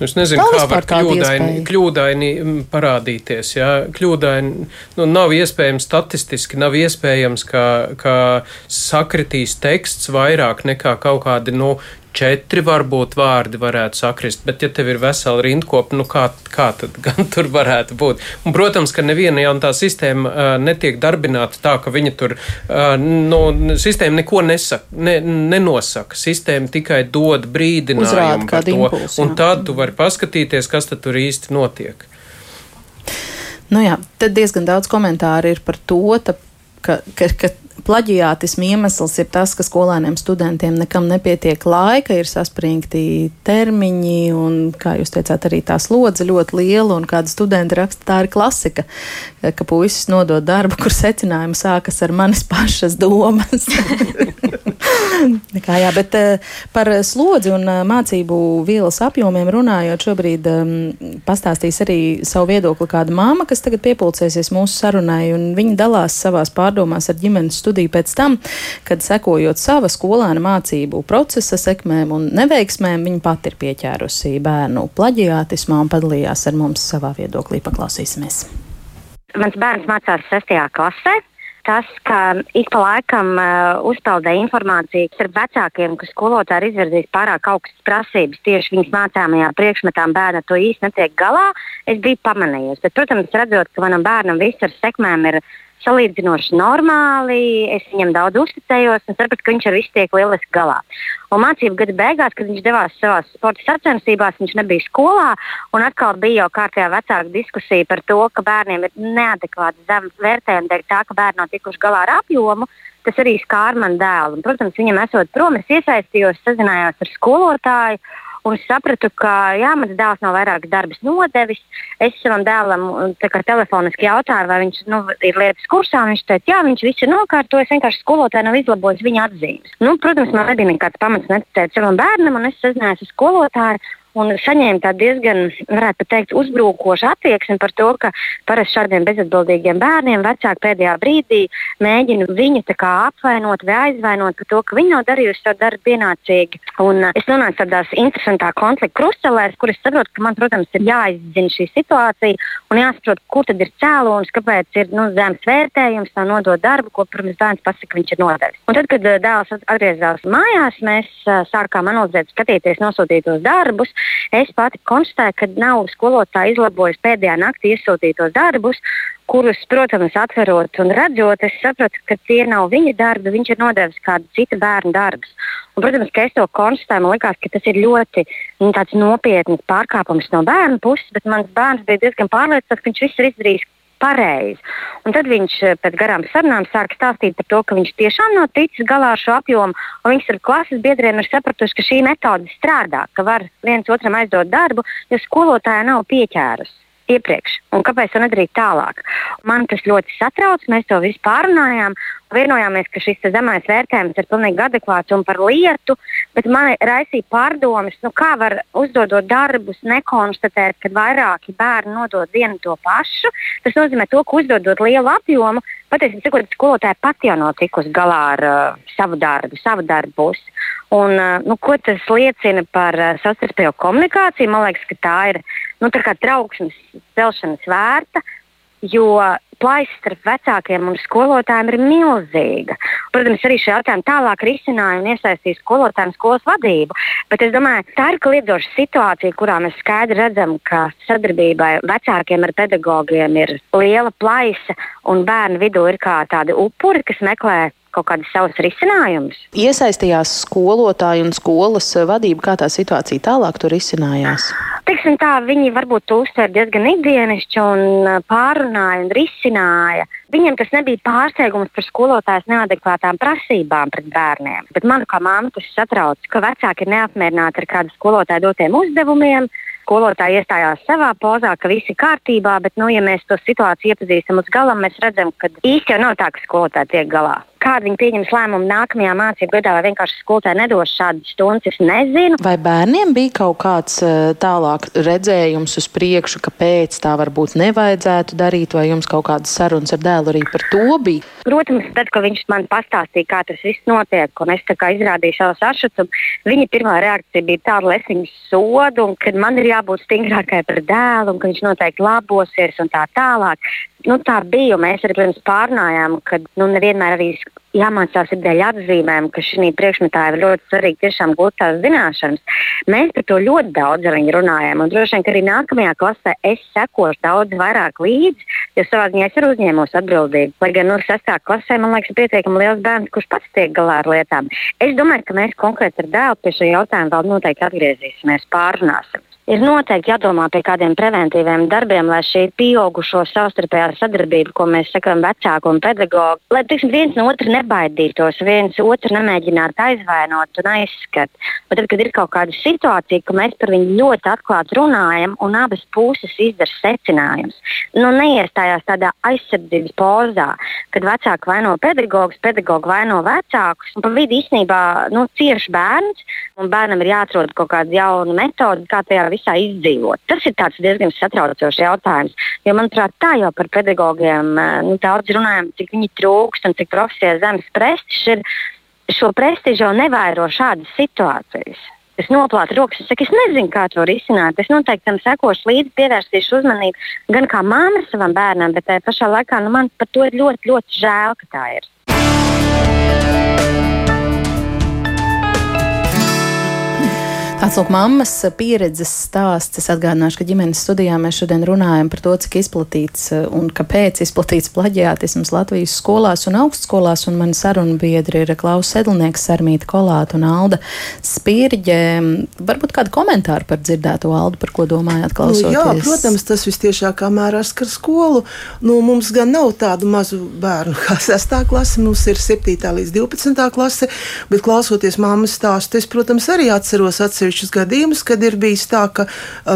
Es nezinu, kā vispār var kļūdaini, kļūdaini mm, parādīties. Jā. Kļūdaini nu, nav iespējams statistiski, nav iespējams, ka, ka sakritīs teksts vairāk nekā kaut kādi nu, četri varbūt vārdi varētu sakrist, bet ja tev ir vesela rindkopa, nu kā, kā tad gan tur varētu būt? Un, protams, ka neviena jau tā sistēma uh, netiek darbināta tā, ka viņa tur, uh, nu, sistēma neko nesaka, ne, nenosaka. Sistēma tikai dod brīdinājumu Uzrāda par to, impulsu, un tad tu vari paskatīties, kas tad tur īsti notiek. Nu jā, tad diezgan daudz komentāru ir par to, ta, ka, ka, ka plaģiātismu iemesls ir tas, ka skolēniem, studentiem nekam nepietiek laika, ir saspringti termiņi, un, kā jūs teicāt, arī tā slodze ļoti liela, un kāda studenta raksta, tā ir klasika, ka puisis nodod darbu, kur secinājumi sākas ar manis pašas domas. Kā, jā, bet eh, par slodzi un eh, mācību vielas apjomiem runājot, šobrīd um, pastāstīs arī savu viedokli kāda māma, kas tagad piepulcēsies mūsu sarunai, un viņa dalās savās pārdomās ar ģimenes studiju pēc tam, kad sekojot sava skolēna mācību procesa sekmēm un neveiksmēm, viņa pati ir pieķērusi bērnu plaģiātismā un padalījās ar mums savā viedoklī. Paklausīsimies! Mans bērns mācās 6. klasē. Tas, ka ik pa laikam uh, uzpeldē informācija ar vecākiem, ka skolotāji ir izvirzījis pārāk augstas prasības tieši viņas mācāmajā priekšmetā, bērna to īsti netiek galā, es biju pamanījusi. Bet, protams, redzot, ka manam bērnam viss ar sekmēm ir salīdzinoši normāli, es viņam daudz uzticējos un sapratu, ka viņš ar visu tiek lieliski galā. Un mācību gada beigās, kad viņš devās savā sporta sacensībās, viņš nebija skolā. Un atkal bija jau kārtējā vecāka diskusija par to, ka bērniem ir neadekvāti zemes vērtējumi dēļ tā, ka bērni nav tikuši galā ar apjomu. Tas arī skāra man dēlu. Un, protams, viņam esot prom, es iesaistījos, sazinājos ar skolotāju. Un es sapratu, ka jā, mans dēls nav vairākas darbus nodevis. Es savam dēlam telefoniski jautāju, vai viņš nu, ir lietas kursā. Viņš teica, jā, viņš visu ir nokārtojis, vienkārši skolotāji nav izlabojis viņa atzīmes. Nu, protams, man nebija nekāds pamats neticēt savam bērnam, un es sazinājos ar skolotāju. Un saņēma tādu diezgan, varētu teikt, uzbrukošu attieksmi par to, ka parasti šādiem bezatbildīgiem bērniem vecāki pēdējā brīdī mēģina viņu apvainot vai aizvainot par to, ka viņi nav darījuši savu darbu pienācīgi. Un uh, es nonācu tādās interesantā konflikta krustelēs, kur es saprotu, ka man, protams, ir jāizzina šī situācija un jāsaprot, kur tad ir cēlonis, kāpēc ir nu, zemes vērtējums, tā nodot darbu, ko, protams, bērns pasaka, ka viņš ir nodevis. Un tad, kad uh, dēls atgriezās mājās, mēs uh, sākām analizēt, skatīties nosūtītos darbus. Es pati konstatēju, ka nav skolotāja izlabojusi pēdējā naktī iesūtītos darbus, kurus, protams, atverot un redzot, es sapratu, ka tie nav viņa darbi, viņš ir nodevis kādu citu bērnu darbus. Un, protams, ka es to konstatēju, man liekas, ka tas ir ļoti nu, nopietns pārkāpums no bērna puses, bet mans bērns bija diezgan pārliecināts, ka viņš viss ir izdarījis pareizi. Un tad viņš eh, pēc garām sarunām sāka stāstīt par to, ka viņš tiešām nav ticis galā ar šo apjomu, un viņš ar klases biedriem ir sapratuši, ka šī metode strādā, ka var viens otram aizdot darbu, jo skolotāja nav pieķērusi iepriekš, un kāpēc to nedarīt tālāk. Man tas ļoti satrauc, mēs to visu pārunājām. Vienojāmies, ka šis zemais vērtējums ir pilnīgi adekvāts un par lietu, bet man raisīja pārdomas, nu kā var uzdodot darbus, nekonstatēt, ka vairāki bērni nodod vienu to pašu. Tas nozīmē, to, ka uzdodot lielu apjomu, patiesībā skolotāja pati jau nav tikusi galā ar uh, savu darbu, savu darbu pusi. Un, uh, nu, ko tas liecina par uh, savstarpējo komunikāciju? Man liekas, ka tā ir nu, trauksmes celšanas vērta, jo plaisa starp vecākiem un skolotājiem ir milzīga. Protams, arī šī jautājuma tālāk iesaistīja skolotāju un skolas vadību. Bet es domāju, tā ir kliedzoša situācija, kurā mēs skaidri redzam, ka sadarbībai vecākiem ar pedagogiem ir liela plaisa un bērnu vidū ir kā tādi upuri, kas meklē kaut kādas savas risinājumus. Iesaistījās skolotāji un skolas vadība, kā tā situācija tālāk tur izcinājās. Teiksim tā, viņi varbūt to uztver diezgan ikdienišķi un pārunāja un risināja. Viņiem tas nebija pārsteigums par skolotājas neadekvātām prasībām pret bērniem. Bet man kā māma tas satrauc, ka vecāki ir neapmierināti ar kādu skolotāju dotiem uzdevumiem. Skolotāji iestājās savā pozā, ka viss ir kārtībā, bet, nu, ja mēs to situāciju iepazīstam līdz galam, mēs redzam, ka īsti jau nav tā, ka skolotāji tiek galā. Kāda viņi pieņems lēmumu nākamajā mācību gadā, vai vienkārši skolotāji nedos šādas stundas, es nezinu. Vai bērniem bija kaut kāds uh, tālāk redzējums uz priekšu, kāpēc tā varbūt nevajadzētu darīt, vai jums kaut kādas sarunas ar dēlu arī par to bija? Protams, tad, kad viņš man pastāstīja, kā tas viss notiek, un es izrādīju savu sašutumu, viņa pirmā reakcija bija tāda, lai es viņu sodu, un ka man ir jābūt stingrākai par dēlu, un ka viņš noteikti labosies un tā tālāk nu, tā bija. Mēs arī pirms pārnājām, ka nu, nevienmēr arī jāmācās ir dēļ atzīmēm, ka šī priekšmetā ir ļoti svarīgi tiešām gūt tās zināšanas. Mēs par to ļoti daudz ar viņu runājam. Un droši vien, ka arī nākamajā klasē es sekošu daudz vairāk līdzi, jo savā ziņā es arī uzņēmos atbildību. Lai gan nu, 6. klasē man liekas, ir pietiekami liels bērns, kurš pats tiek galā ar lietām. Es domāju, ka mēs konkrēti ar dēlu pie šī jautājuma vēl noteikti atgriezīsimies, pārunāsim ir noteikti jādomā pie kādiem preventīviem darbiem, lai šī pieaugušo savstarpējā sadarbība, ko mēs sakām vecāku un pedagogu, lai tiksim, viens no otra nebaidītos, viens otru nemēģinātu aizvainot un aizskat. Bet tad, kad ir kaut kāda situācija, ka mēs par viņu ļoti atklāti runājam un abas puses izdara secinājumus, nu, neiestājās tādā aizsardzības pozā, kad vecāki vaino pedagogus, pedagogi vaino vecākus, un pa vidu īstenībā nu, cieši bērns, un bērnam ir jāatrod kaut kāda jauna metode, kā tajā visā izdzīvot. Tas ir diezgan satraucošs jautājums. Jo, manuprāt, tā jau par pedagogiem eh, nu, daudz runājam, cik viņi trūkst un cik profesijā zemes prestižs ir. Šo prestižu jau nevairo šādas situācijas. Es noplātu rokas, es saku, es nezinu, kā to risināt. Es noteikti tam sekošu līdzi, pievērsīšu uzmanību gan kā māma savam bērnam, bet tajā pašā laikā nu, man par to ir ļoti, ļoti žēl, ka tā ir. Tāds lūk, mammas pieredzes stāsts. Es atgādināšu, ka ģimenes studijā mēs šodien runājam par to, cik izplatīts eh, un kāpēc izplatīts plaģiātisms Latvijas skolās un augstskolās. Un mani sarunu biedri ir Klaus Sedlnieks, Sarmīta Kolāta un Alda Spirģe. Varbūt kādu komentāru par dzirdēto Aldu, par ko domājāt klausoties? Nu, jā, protams, tas vistiešākā mērā skar skolu. Nu, mums gan nav tādu mazu bērnu kā 6. klase, mums ir 7. līdz 12. klase, bet klausoties mammas stāstu, es, protams, arī atceros atsevišķi atsevišķus gadījumus, kad ir bijis tā, ka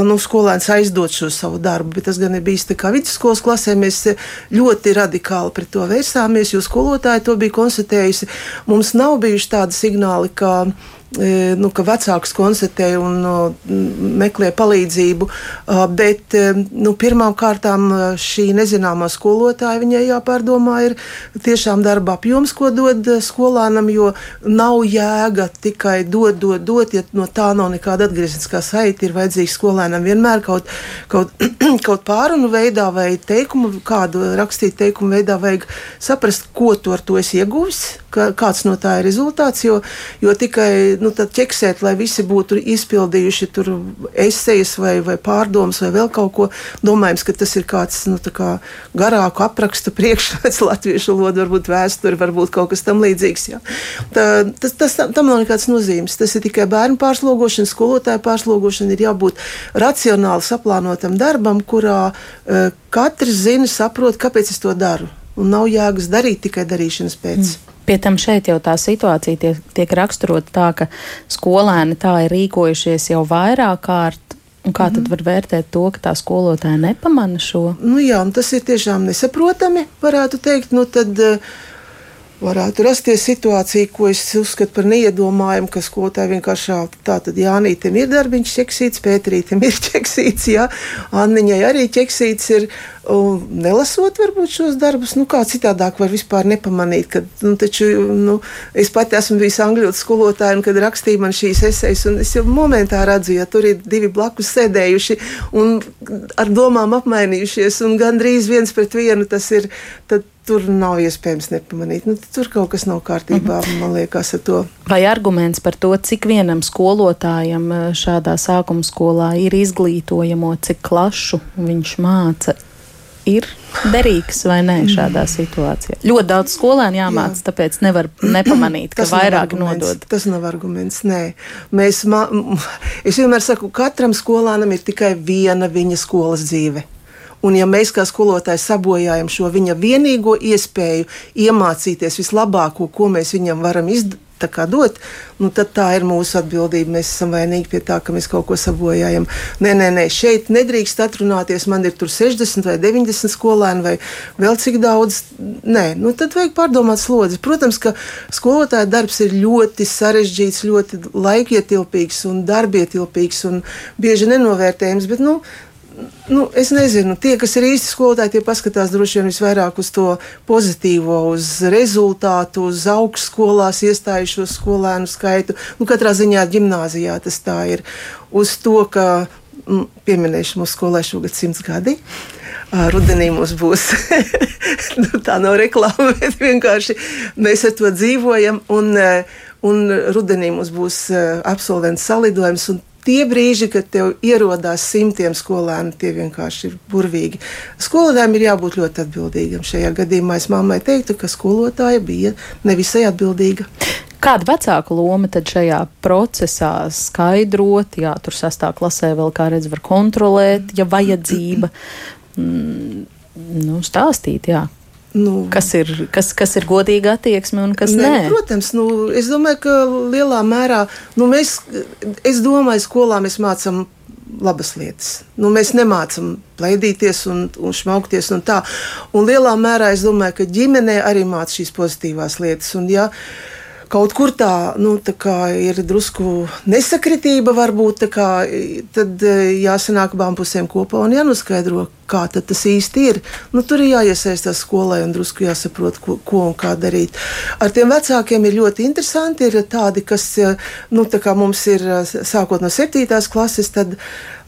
nu, skolēns aizdod šo savu darbu, bet tas gan ir bijis tā kā vidusskolas klasē. Mēs ļoti radikāli pret to vērsāmies, jo skolotāji to bija konstatējusi. Mums nav bijuši tādi signāli, ka nu, ka vecāks konstatē un meklē palīdzību. Bet e, nu, pirmām kārtām šī nezināmā skolotāja viņai jāpārdomā ir tiešām darba apjoms, ko dod skolānam, jo nav jēga tikai dot, dot, dot, ja no tā nav nekāda atgriezniskā saita. Ir vajadzīgs skolēnam vienmēr kaut, kaut, kaut pārunu veidā vai teikumu, kādu rakstīt teikumu veidā, vajag saprast, ko tu ar to esi ieguvis, kāds no tā ir rezultāts, jo, jo tikai nu, ķeksēt, lai visi būtu izpildījuši tur esejas vai, vai pārdomas vai vēl kaut ko. Domājams, ka tas ir kāds nu, kā garāku aprakstu priekšstats latviešu valodu, varbūt vēsturi, varbūt kaut kas tam līdzīgs. Jā. Tā, tas, tas, tam nav nekāds nozīmes. Tas ir tikai bērnu pārslogošana, skolotāju pārslogošana. Ir jābūt racionāli saplānotam darbam, kurā uh, katrs zina, saprot, kāpēc es to daru. Un nav jēgas darīt tikai darīšanas pēc. Mm. Pie tam šeit jau tā situācija tiek, tiek raksturota tā, ka skolēni tā ir rīkojušies jau vairāk kārt. Un kā mm -hmm. tad mhm. var vērtēt to, ka tā skolotāja nepamana šo? Nu jā, tas ir tiešām nesaprotami, varētu teikt. Nu tad, uh, varētu rasties situācija, ko es uzskatu par neiedomājumu, ka skolotāji vienkārši tā tad Jānītam ir darbiņš ķeksīts, Pēterītam ir ķeksīts, jā, Anniņai arī ķeksīts ir, un nelasot varbūt šos darbus, nu kā citādāk var vispār nepamanīt, ka, nu taču, nu, es pati esmu bijis angļu skolotāja, un kad rakstīja man šīs esejas, un es jau momentā redzu, ja tur ir divi blakus sēdējuši un ar domām apmainījušies, un gandrīz viens pret vienu tas ir, tad tur nav iespējams nepamanīt. Nu, tur kaut kas nav kārtībā, -hmm. man liekas, ar to. Vai arguments par to, cik vienam skolotājam eh, šādā sākuma skolā ir izglītojamo, cik klašu viņš māca, ir derīgs vai nē šādā situācijā. Ļoti daudz skolēnu jāmāca, Jā. tāpēc nevar nepamanīt, ka vairāk nodod. Tas nav arguments. Nē. Mēs, es vienmēr saku, katram skolānam ir tikai viena viņa skolas dzīve. Un ja mēs kā skolotāji sabojājam šo viņa vienīgo iespēju iemācīties vislabāko, ko mēs viņam varam izdarīt, dot, nu, tad tā ir mūsu atbildība. Mēs esam vainīgi pie tā, ka mēs kaut ko sabojājam. Nē, nē, nē, šeit nedrīkst atrunāties. Man ir tur 60 vai 90 skolēni vai vēl cik daudz. Nē, nu, tad vajag pārdomāt slodzi. Protams, ka skolotāja darbs ir ļoti sarežģīts, ļoti laikietilpīgs un darbietilpīgs un bieži nenovērtējams. Bet, nu, nu, es nezinu, tie, kas ir īsti skolotāji, tie paskatās droši vien visvairāk uz to pozitīvo, uz rezultātu, uz augstskolās iestājušos skolēnu skaitu. Nu, katrā ziņā gimnājā tas tā ir. Uz to, ka nu, pieminēšu mūsu skolai šogad simts gadi. Rudenī mums būs nu, tā nav reklāma, bet vienkārši mēs ar to dzīvojam. Un, un rudenī mums būs absolventu salidojums tie brīži, kad tev ierodās simtiem skolēnu, tie vienkārši ir burvīgi. Skolotājiem ir jābūt ļoti atbildīgam. Šajā gadījumā es mammai teiktu, ka skolotāja bija nevisai atbildīga. Kāda vecāka loma tad šajā procesā skaidrot, jā, tur sastāv klasē vēl kā redz, var kontrolēt, ja vajadzība, mm, nu, stāstīt, jā, Nu, kas, ir, kas, kas ir godīga attieksme un kas ne, nē? Protams, nu, es domāju, ka lielā mērā nu, mēs, es domāju, skolā mēs mācām labas lietas. Nu, mēs nemācām plaidīties un, un šmaukties un tā. Un lielā mērā es domāju, ka ģimenē arī mācās šīs pozitīvās lietas. Un, ja, uh, kaut kur tā, nu, tā ir drusku nesakritība, varbūt kā, tad e, jāsanāk abām pusēm kopā un jānoskaidro, kā tas īsti ir. Nu, tur ir jāiesaistās skolai un drusku jāsaprot, ko, ko un kā darīt. Ar tiem vecākiem ir ļoti interesanti. Ir tādi, kas e, nu, tā mums ir e, sākot no 7. klases, tad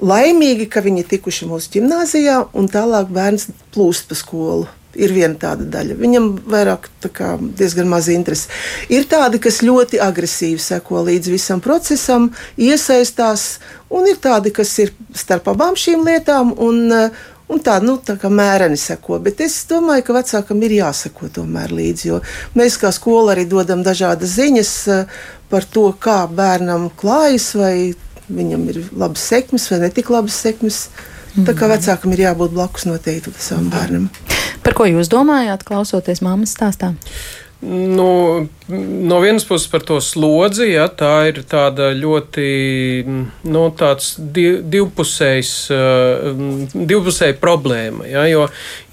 laimīgi, ka viņi tikuši mūsu gimnājā un tālāk bērns plūst pa skolu ir viena tāda daļa. Viņam vairāk kā, diezgan maz interesi. Ir tādi, kas ļoti agresīvi seko līdz visam procesam, iesaistās, un ir tādi, kas ir starp abām šīm lietām. Un, Un tā, nu, tā kā mēreni seko, bet es domāju, ka vecākam ir jāseko tomēr līdzi, jo mēs kā skola arī dodam dažādas ziņas eh, par to, kā bērnam klājas, vai viņam ir labas sekmes vai netik labas sekmes. Tā kā vecākam ir jābūt blakus noteikti savam bērnam. Par ko jūs domājāt, klausoties mammas stāstā? Nu, no vienas puses par to slodzi, ja, tā ir tāda ļoti nu, div, divpusējs, divpusēja problēma. Ja, jo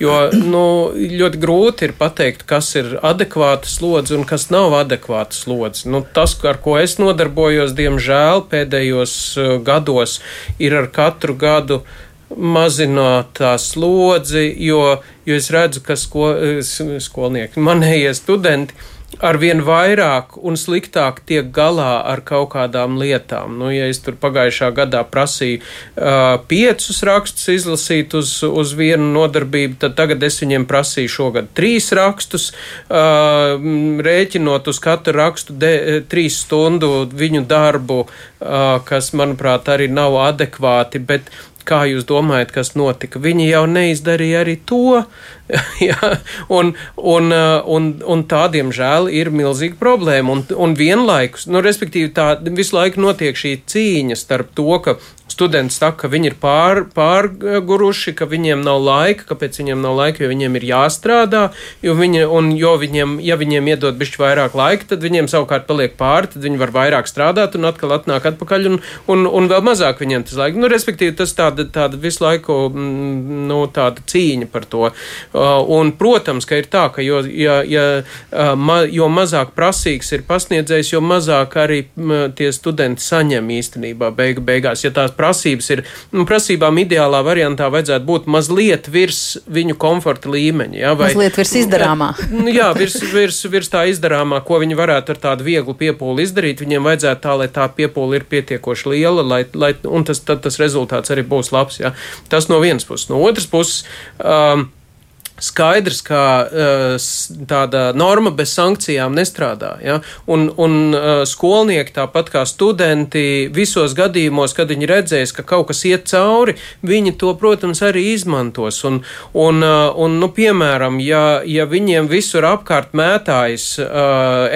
jo nu, ļoti grūti ir pateikt, kas ir adekvāta slodze un kas nav adekvāta slodze. Nu, tas, ar ko es nodarbojos, diemžēl pēdējos gados, ir ar katru gadu mazināt tā slodzi, jo, jo es redzu, ka sko, skolnieki, manējie studenti arvien vairāk un sliktāk tiek galā ar kaut kādām lietām. Nu, ja es tur pagājušā gadā prasīju uh, piecus rakstus izlasīt uz, uz vienu nodarbību, tad tagad es viņiem prasīju šogad trīs rakstus, uh, rēķinot uz katru rakstu de, trīs stundu viņu darbu, uh, kas, manuprāt, arī nav adekvāti, bet kā jūs domājat, kas notika? Viņi jau neizdarīja arī to. ja? un, un, un, un tā, diemžēl, ir milzīga problēma. Un, un vienlaikus, nu, respektīvi, tā visu laiku notiek šī cīņa starp to, ka studenti saka, ka viņi ir pār, pārguruši, ka viņiem nav laika, kāpēc viņiem nav laika, jo viņiem ir jāstrādā, jo, viņi, un, jo viņiem, ja viņiem iedod bišķi vairāk laika, tad viņiem savukārt paliek pāri, tad viņi var vairāk strādāt un atkal atnāk atpakaļ un, un, un vēl mazāk viņiem tas laika. Nu, respektīvi, tas tāda, tāda visu laiku, mm, nu, tāda cīņa par to. Uh, un, protams, ka ir tā, ka jo, ja, ja, uh, ma, jo mazāk prasīgs ir pasniedzējs, jo mazāk arī tie studenti saņem īstenībā beigu beigās. Ja tās prasības ir, nu, prasībām ideālā variantā vajadzētu būt mazliet virs viņu komforta līmeņa. Ja, vai, mazliet virs izdarāmā. Nu, jā, virs, virs, virs tā izdarāmā, ko viņi varētu ar tādu vieglu piepūli izdarīt. Viņiem vajadzētu tā, lai tā piepūle ir pietiekoši liela, lai, lai, un tas, tad, tas rezultāts arī būs labs. Ja. Tas no vienas puses. No otras puses. Um, skaidrs, ka uh, tāda norma bez sankcijām nestrādā. Ja? Un, un uh, skolnieki, tāpat kā studenti, visos gadījumos, kad viņi redzēs, ka kaut kas iet cauri, viņi to, protams, arī izmantos. Un, un, uh, un nu, piemēram, ja, ja viņiem visur apkārt mētājas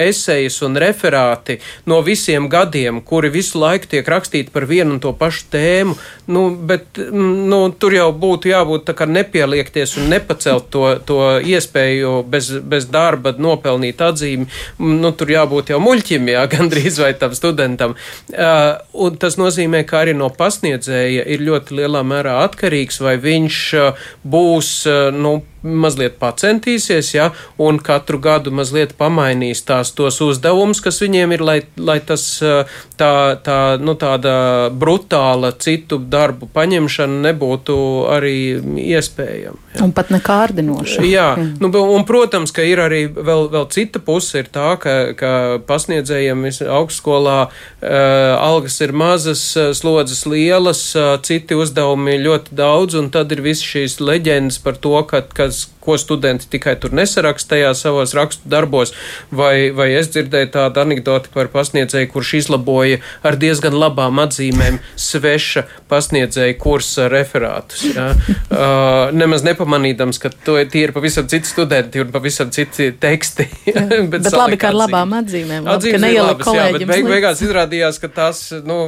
esejas un referāti no visiem gadiem, kuri visu laiku tiek rakstīti par vienu un to pašu tēmu, nu, bet nu, tur jau būtu jābūt nepieliekties un nepacelt to, to iespēju bez, bez darba nopelnīt atzīmi, nu, tur jābūt jau muļķim, jā, gandrīz vai tam studentam. Uh, un tas nozīmē, ka arī no pasniedzēja ir ļoti lielā mērā atkarīgs, vai viņš uh, būs, uh, nu, mazliet pacentīsies, ja, un katru gadu mazliet pamainīs tās tos uzdevumus, kas viņiem ir, lai, lai tas tā, tā, nu, tāda brutāla citu darbu paņemšana nebūtu arī iespējama. Ja. Un pat nekārdinoša. Jā, jā. Nu, un, protams, ka ir arī vēl, vēl cita puse ir tā, ka, ka pasniedzējiem augstskolā uh, algas ir mazas, slodzes lielas, uh, citi uzdevumi ļoti daudz, un tad ir viss šīs leģendas par to, ka, ka kas, ko studenti tikai tur nesaraksta tajā savos rakstu darbos, vai, vai es dzirdēju tādu anekdoti par pasniedzēju, kurš izlaboja ar diezgan labām atzīmēm sveša pasniedzēja kursa referātus. Ja? Uh, nemaz nepamanīdams, ka to, tie ir pavisam citi studenti un pavisam citi teksti. bet bet labi, ka ar labām atzīmēm. Labi, atzīmes ir labas, jā, bet beig, beigās izrādījās, ka tās, nu,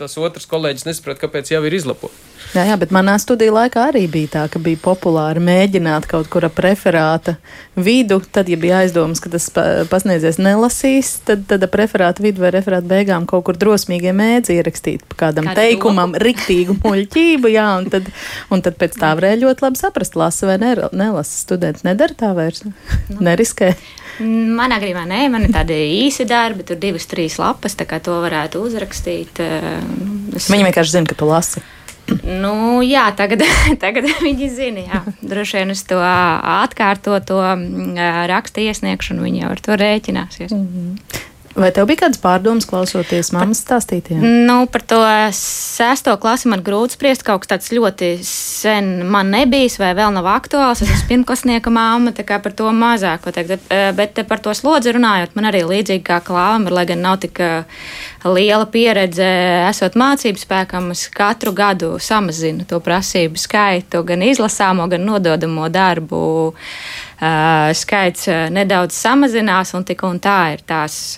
tas otrs kolēģis nesaprata, kāpēc jau ir izlabots. Jā, jā, bet manā studiju laikā arī bija tā, ka bija populāri mēģināt kaut kur ap referāta vidu. Tad, ja bija aizdomas, ka tas pasniedzies nelasīs, tad, tad ap referāta vidu vai referāta beigām kaut kur drosmīgie mēdzi ierakstīt kādam Kādu teikumam, domu? riktīgu muļķību. Jā, un tad, un tad pēc tā varēja ļoti labi saprast, lasa vai nelasa. Students nedara tā vairs, nu. neriskē. Manā gadījumā nē, man ir tādi īsi darbi, tur divas, trīs lapas, tā kā to varētu uzrakstīt. Eh, es... Viņi vienkārši zina, ka tu lasi. Nu, jā, tagad, tagad viņi zina. Jā. Droši vien uz to atkārtoto mm, rakstu iesniegšanu viņi jau ar to rēķināsies. Mm -hmm. Vai tev bija kādas pārdomas, klausoties mammas stāstītājiem? Nu, par to sesto klasi man grūti spriest. Kaut kas tāds ļoti sen man nebijis, vai vēl nav aktuāls. Es esmu pirmklasnieka māma, tā kā par to mazāk pateikt. Eh, bet par to slodzi runājot, man arī līdzīgi kā klāvam, lai gan nav tik eh, liela pieredze, esot mācību spēkam, es katru gadu samazinu to prasību skaitu, gan izlasāmo, gan nododamo darbu skaits nedaudz samazinās, un tik un tā ir tās,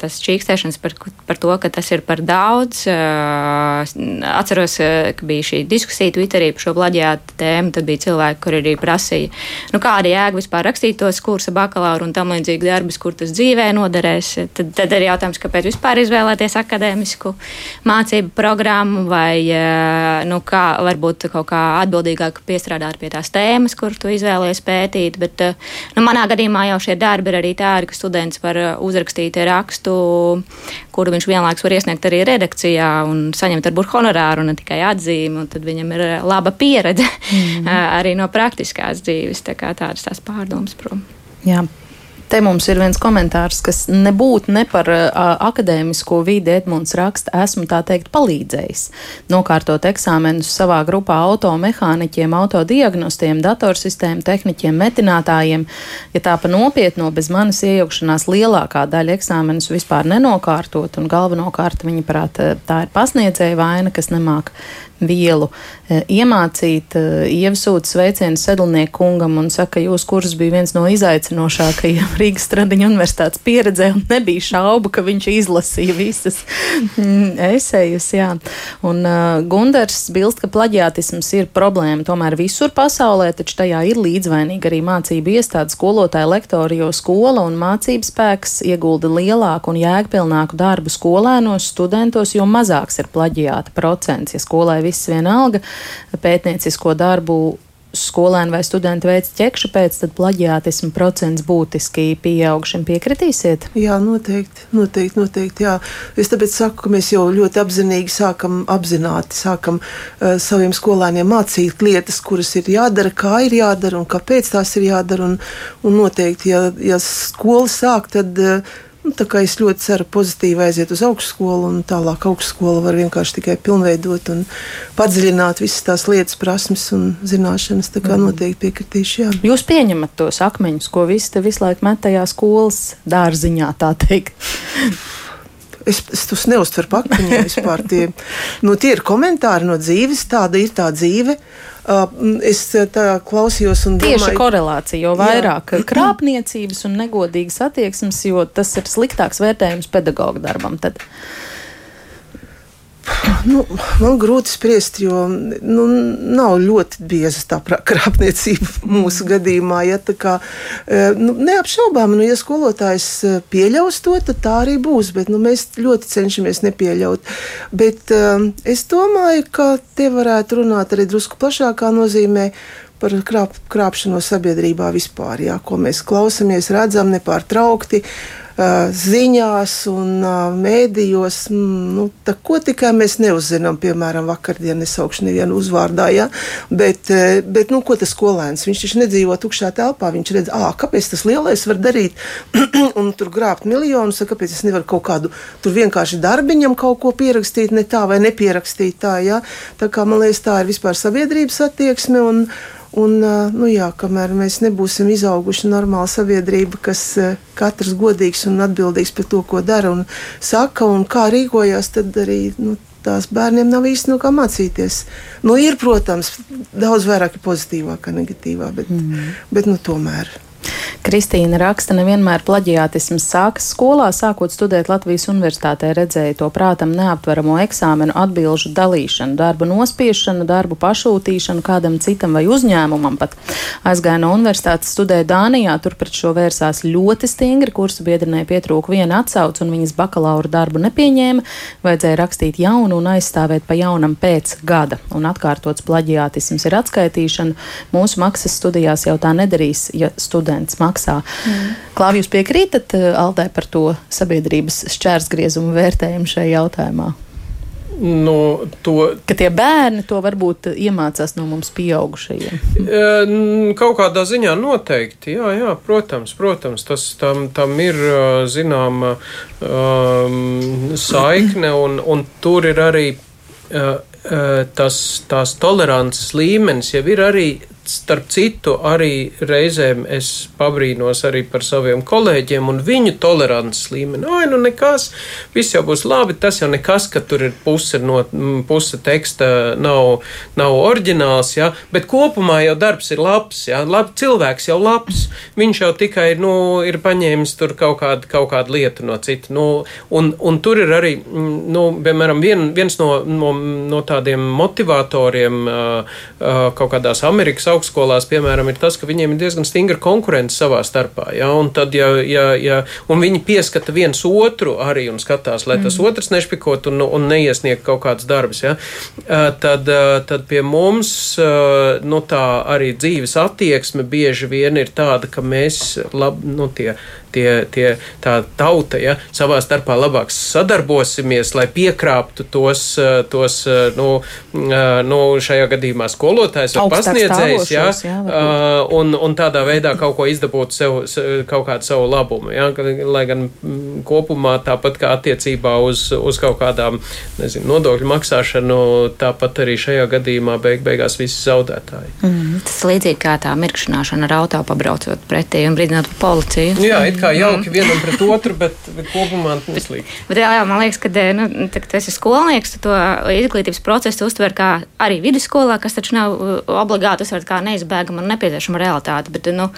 tas čīkstēšanas par, par to, ka tas ir par daudz. Atceros, ka bija šī diskusija Twitterī par šo plaģiātu tēmu, tad bija cilvēki, kur arī prasīja, nu kāda jēga vispār rakstīt tos kursa bakalauru un tam līdzīgi darbus, kur tas dzīvē noderēs. Tad, tad ir jautājums, kāpēc vispār izvēlēties akadēmisku mācību programmu vai, nu kā, varbūt kaut kā atbildīgāk piestrādāt pie tās tēmas, kur tu izvēlējies pētīt. Bet, Bet eh, nu, manā gadījumā jau šie darbi ir arī tādi, ka students var eh, uzrakstīt rakstu, kuru viņš vienlaikus var iesniegt arī redakcijā un saņemt varbūt honorāru ne tikai atzīmi. Tad viņam ir eh, laba pieredze mm. arī no praktiskās dzīves. Tā kā tādas tās pārdomas prom. Jā, Te mums ir viens komentārs, kas nebūtu ne par uh, akadēmisko vidi Edmunds raksta, esmu tā teikt palīdzējis. Nokārtot eksāmenus savā grupā automehāniķiem, autodiagnostiem, datorsistēmu tehniķiem, metinātājiem. Ja tā pa nopietno bez manas iejaukšanās lielākā daļa eksāmenus vispār nenokārtot, un galvenokārt viņa prāt tā ir pasniedzēja vaina, kas nemāk vielu e, iemācīt. E, Ievsūta sveicienu sedlnieku kungam un saka, ka jūsu kurs bija viens no izaicinošākajiem Rīgas Stradiņa universitātes pieredzē, un nebija šaubu, ka viņš izlasīja visas mm, esejas. Jā. Un uh, Gundars bilst, ka plaģiātisms ir problēma tomēr visur pasaulē, taču tajā ir līdzvainīgi arī mācību iestādes skolotāji, lektori, jo skola un mācības spēks iegulda lielāku un jēgpilnāku darbu skolēnos, studentos, jo mazāks ir plaģiāta procents. Ja skolai viss vienalga pētniecisko darbu skolēni vai studenti veic ķekšu pēc, tad plaģiātismu procents būtiski pieaug. Šim piekritīsiet? Jā, noteikti, noteikti, noteikti. Jā. Es tāpēc saku, ka mēs jau ļoti apzinīgi sākam apzināti, sākam uh, saviem skolēniem mācīt lietas, kuras ir jādara, kā ir jādara un kāpēc tās ir jādara. Un, un noteikti, ja, ja skola sāk, tad uh, Nu, tā kā es ļoti ceru pozitīvi aiziet uz augstskolu, un tālāk augstskola var vienkārši tikai pilnveidot un padziļināt visas tās lietas, prasmes un zināšanas. Tā kā noteikti piekritīšu. Jā. Jūs pieņemat tos akmeņus, ko visi te visu laiku met tajā skolas dārziņā, tā teikt. Es, es tos neuztveru akmeņiem vispār. Tie, nu, tie ir komentāri no dzīves, tāda ir tā dzīve. Uh, es tā klausījos un Tieši domāju, korelācija, jo vairāk krāpniecības un negodīgas attieksmes, jo tas ir sliktāks vērtējums pedagoģa darbam. Tad. Nu, man grūti spriest, jo nu, nav ļoti bieza tā krāpniecība mūsu gadījumā. Ja, kā, e, nu, neapšaubām, nu, ja skolotājs e, pieļaus to, tad tā arī būs. Bet, nu, mēs ļoti cenšamies nepieļaut. Bet, um, es domāju, ka te varētu runāt arī drusku plašākā nozīmē par krāp, krāpšanos sabiedrībā vispār, jā, ko mēs klausāmies, redzam nepārtraukti. uh, Ziņās un mēdījos, nu, ko tikai mēs neuzzinām. Piemēram, vakardien nesaukšu nevienu uzvārdā, ja? bet, bet nu, ko tas skolēns? Viņš taču nedzīvo tukšā telpā. Viņš redz, ah, kāpēc tas lielais var darīt un tur grābt miljonus, kāpēc es nevaru kaut kādu tur vienkārši darbiņam kaut ko pierakstīt, ne tā vai nepierakstīt tā. Ja? Tā kā man liekas, tā ir vispār sabiedrības attieksme. Un, Un, nu jā, kamēr mēs nebūsim izauguši normāla sabiedrība, kas katrs godīgs un atbildīgs par to, ko dara un saka un kā rīkojas, tad arī nu, tās bērniem nav īsti no kā mācīties. Nu, ir, protams, daudz vairāk ir pozitīvā nekā negatīvā, bet, mm. bet nu, tomēr. Kristīna raksta, nevienmēr plaģiātisms sākas skolā, sākot studēt Latvijas universitātē, redzēja to prātam neaptveramo eksāmenu atbilžu dalīšanu, darbu nospiešanu, darbu pašūtīšanu kādam citam vai uzņēmumam pat. Aizgāja no universitātes studēt Dānijā, tur pret šo vērsās ļoti stingri, kursu biedrinē pietrūka viena atsauce un viņas bakalaura darbu nepieņēma, vajadzēja rakstīt jaunu un aizstāvēt pa jaunam pēc gada, un atkārtots plaģiātisms ir atskaitīšana. Mūsu maksas studijās jau tā nedarīs, ja students maksā. Mm. Klāv, jūs piekrītat eh, Aldai par to sabiedrības šķērsgriezumu vērtējumu šajā jautājumā? Nu, to, Ka tie bērni to varbūt iemācās no mums pieaugušajiem. E, Kaut kādā ziņā noteikti, jā, jā protams, protams, tas tam, tam ir ā, zināma um, saikne, un, un tur ir arī uh, tas, tās tolerances līmenis, jau ir arī. Starp citu, arī reizēm es pabrīnos arī par saviem kolēģiem un viņu tolerances līmeni. Ai, nu nekas, viss jau būs labi. Tas jau nekas, ka tur ir puse, no, puse teksta nav, nav oriģināls, ja? bet kopumā jau darbs ir labs. Ja? Lab, cilvēks jau labs. Viņš jau tikai nu, ir paņēmis tur kaut kādu, kaut kādu lietu no cita. Nu, un, un tur ir arī, nu, piemēram, vien, viens no, no, no tādiem motivatoriem kaut kādās Amerikas augstskolās, piemēram, ir tas, ka viņiem ir diezgan stingra konkurence savā starpā. Ja? Un, tad, ja, ja, ja, un viņi pieskata viens otru arī un skatās, lai tas mm. otrs nešpikot un, un neiesniegt kaut kādas darbus. Ja? Tad, tad pie mums nu, tā arī dzīves attieksme bieži vien ir tāda, ka mēs lab, nu, tie, tie, tie, tā tauta ja, savā starpā labāk sadarbosimies, lai piekrāptu tos, uh, tos uh, nu, uh, nu, šajā gadījumā skolotājs vai pasniedzējs, ja, jā, varbūt. un, un tādā veidā kaut ko izdabūt sev, se- kaut kādu savu labumu. Ja, ka- lai gan mm, kopumā tāpat kā attiecībā uz, uz kaut kādām nezinu, nodokļu maksāšanu, tāpat arī šajā gadījumā beig, beigās visi zaudētāji. Mm, tas līdzīgi kā tā mirkšķināšana ar auto pabraucot pretī un brīdināt policiju. Jā, it kā jauki vienam pret otru, bet, bet kopumā neslīgi. Bet, jā, jā, man liekas, ka nu, tā, ka tu esi skolnieks, tu to izglītības procesu uztver kā arī vidusskolā, kas taču nav uh, obligāti uztvert kā neizbēgama un nepieciešama realitāte. Bet, nu,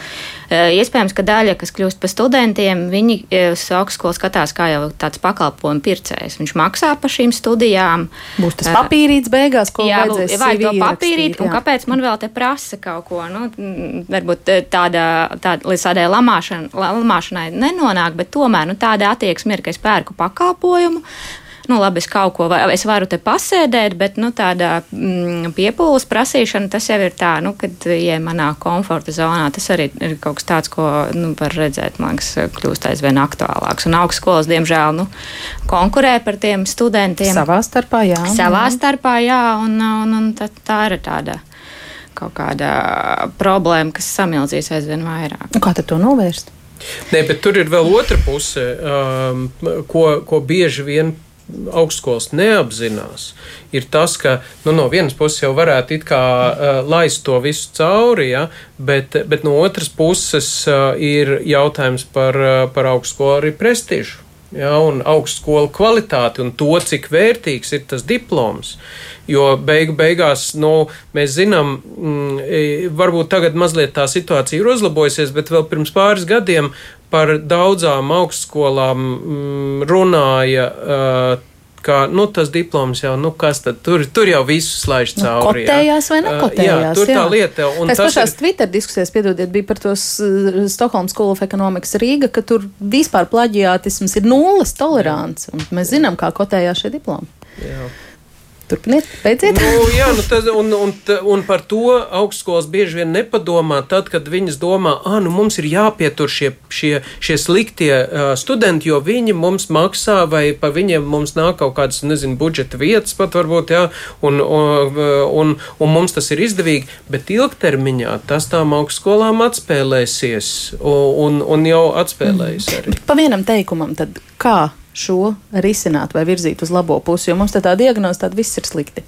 eh, iespējams, ka daļa, kas kļūst par studentiem, viņi eh, uz augstskolu skatās kā jau tāds pakalpojumu pircējs. Viņš maksā par šīm studijām. Būs tas papīrīts beigās, ko Jā, vajadzēs vai to papīrīt, un kāpēc man vēl te prasa kaut ko? Nu, varbūt eh, tāda, tāda līdz tādai lamāšana, lamāšanai nenonāk, bet tomēr nu, tāda attieksme ir, ka es pērku pakalpojumu. Nu, labi, es kaut ko, vai es varu te pasēdēt, bet nu, tāda mm, piepūles prasīšana, tas jau ir tā, nu, kad ieej manā komforta zonā. Tas arī ir kaut kas tāds, ko nu, var redzēt, man liekas, kļūst aizvien aktuālāks. Un augstskolas, diemžēl, nu, konkurē par tiem studentiem Savā starpā, jā. savā starpā, jā, un, un, un tā, tā ir tāda kaut kāda problēma, kas samildzīs aizvien vairāk. Un Kā tad to novērst? Nē, bet tur ir vēl otra puse, um, ko, ko bieži vien augstskolas neapzinās, ir tas, ka nu, no vienas puses jau varētu it kā uh, laist to visu cauri, ja, bet, bet no otras puses uh, ir jautājums par, uh, par augstskolu arī prestižu. Ja, un augstskolu kvalitāti un to, cik vērtīgs ir tas diploms. Jo beigu beigās nu, mēs zinām, mm, varbūt tagad mazliet tā situācija ir uzlabojusies, bet vēl pirms pāris gadiem par daudzām augstskolām mm, runāja. Uh, ka nu, tas diploms jau, nu, kas tad tur, tur jau visus slēdz Nu, cauri. kotējās vai nekotējās, Jā, tur tā jā. lieta. Un tas pašās ir, Twitter diskusijas, piedodiet, bija par tos uh, Stokholmas School of Economics Rīga, ka tur vispār plaģiātisms ir nulles tolerants. Un mēs zinām, kā kotējās šie diplomi. jā. Turpiniet, beidziet. Nu, jā, nu tas, un, un, un par to augstskolas bieži vien nepadomā, tad, kad viņas domā, ah, nu mums ir jāpietur šie, šie, šie sliktie uh, studenti, jo viņi mums maksā, vai pa viņiem mums nāk kaut kādas, nezinu, budžeta vietas pat varbūt, jā, un, un, un, un mums tas ir izdevīgi, bet ilgtermiņā tas tām augstskolām atspēlēsies, un, un jau atspēlējas arī. Pa vienam teikumam, tad kā šo risināt vai virzīt uz labo pusi, jo mums tā, diagnoze tāda viss ir slikti.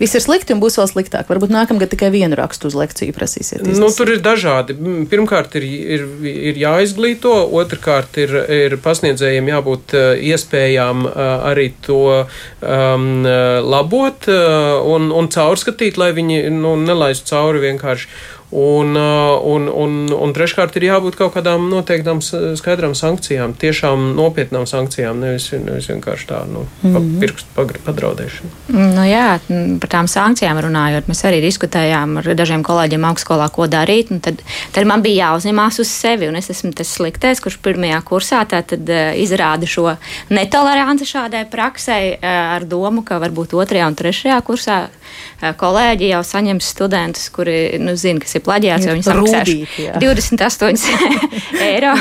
Viss ir slikti un būs vēl sliktāk. Varbūt nākamgad tikai vienu rakstu uz lekciju prasīsiet. Nu, izlasīt. tur ir dažādi. Pirmkārt, ir, ir, ir jāizglīto, otrkārt, ir, ir pasniedzējiem jābūt uh, iespējām uh, arī to um, labot un, un caurskatīt, lai viņi nu, nelaistu cauri vienkārši. Un, uh, un, un, un treškārt ir jābūt kaut kādām noteiktām skaidrām sankcijām, tiešām nopietnām sankcijām, nevis, nevis vienkārši tā, nu, mm -hmm. pirkstu padraudēšana. Nu, jā, par tām sankcijām runājot, mēs arī diskutējām ar dažiem kolēģiem augstskolā, ko darīt. Tad, tad man bija jāuzņemās uz sevi, un es esmu tas sliktais, kurš pirmajā kursā tātad, uh, izrāda šo netoleranci šādai praksei uh, ar domu, ka varbūt otrajā un trešajā kursā kolēģi jau saņems studentus, kuri nu, zina, kas ir plaģiāts, jo Ir viņi jā. 28 eiro.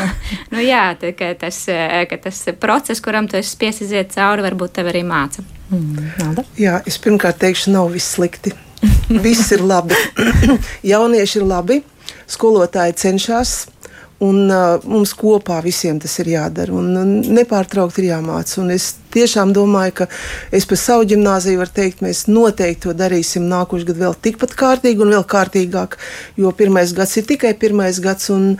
nu, jā, tā, ka tas, uh, ka tas process, kuram tu esi spiests iziet cauri, varbūt tev arī māca. Mm, Nāda? Jā, es pirmkārt teikšu, nav viss slikti. Viss ir labi. Jaunieši ir labi, skolotāji cenšas. Un uh, mums kopā visiem tas ir jādara. Un, un nepārtraukti ir jāmācās. Es tiešām domāju, ka es par savu gimnāziju varu teikt, mēs noteikti to darīsim nākošais gads vēl tikpat kārtīgi un vēl kārtīgāk. Jo pirmais gads ir tikai pirmais gads. Un,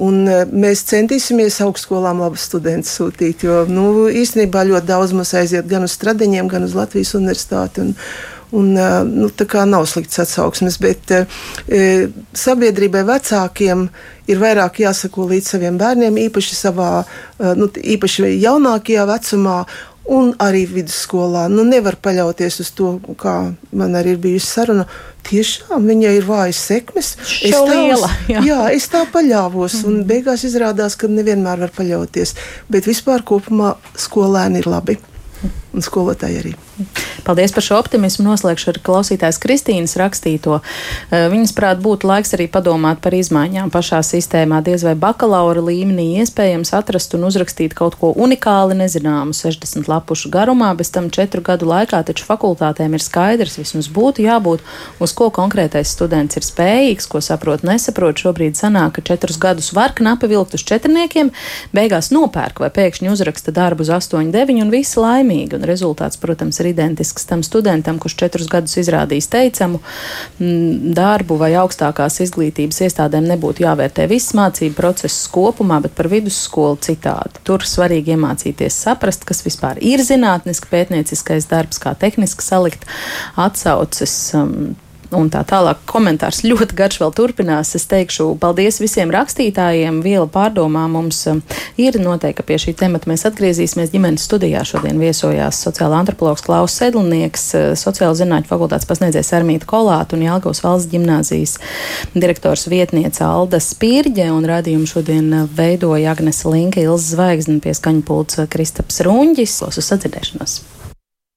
Un mēs centīsimies augstskolām labus studentus sūtīt, jo nu, īstenībā ļoti daudz mums aiziet gan uz stradiņiem, gan uz Latvijas universitāti. Un, Un, nu, tā kā nav slikts atsauksmes, bet e, sabiedrībai vecākiem ir vairāk jāsako līdz saviem bērniem, īpaši savā, nu, īpaši jaunākajā vecumā. Un arī vidusskolā. Nu, nevar paļauties uz to, kā man arī ir bijusi saruna. Tiešām viņai ir vājas sekmes. Es Šo tā uz- liela, jā. jā, es tā paļāvos. Un beigās izrādās, ka nevienmēr var paļauties. Bet vispār kopumā skolēni ir labi. Un skolotāji arī. Paldies par šo optimismu. Noslēgšu ar klausītājas Kristīnas rakstīto. Eh, Viņas prāt būtu laiks arī padomāt par izmaiņām pašā sistēmā. Diez vai bakalaura līmenī iespējams atrast un uzrakstīt kaut ko unikāli nezināmu 60 lapušu garumā, bez tam 4 gadu laikā, taču fakultātēm ir skaidrs, vismaz būtu jābūt, uz ko konkrētais students ir spējīgs, ko saprot, nesaprot. Šobrīd sanāk, ka 4 gadus var knapi vilkt uz četrniekiem, beigās nopērk vai pēkšņi uzraksta darbu uz 8, 9 un visi laimīgi. Un rezultāts, protams, ir identisks tam studentam, kurš četrus gadus izrādījis teicamu mm, darbu vai augstākās izglītības iestādēm nebūtu jāvērtē viss mācību process kopumā, bet par vidusskolu citādi. Tur svarīgi iemācīties saprast, kas vispār ir zinātniski pētnieciskais darbs, kā tehniski salikt atsauces. Un tā tālāk komentārs ļoti garš vēl turpinās. Es teikšu paldies visiem rakstītājiem. Viela pārdomā mums um, ir noteikti, ka pie šī temata mēs atgriezīsimies ģimenes studijā. Šodien viesojās sociāla antropologs Klaus Sedlnieks, uh, sociāla zinātņu fakultātes pasniedzējs Armīta Kolāta un Jālgavas valsts gimnāzijas direktors vietniece Alda Spirģe. Un radījumu šodien uh, veidoja Agnese Linka, Ilza Zvaigzne, pieskaņu pults Kristaps Runģis. Uz sadzirdēšanos!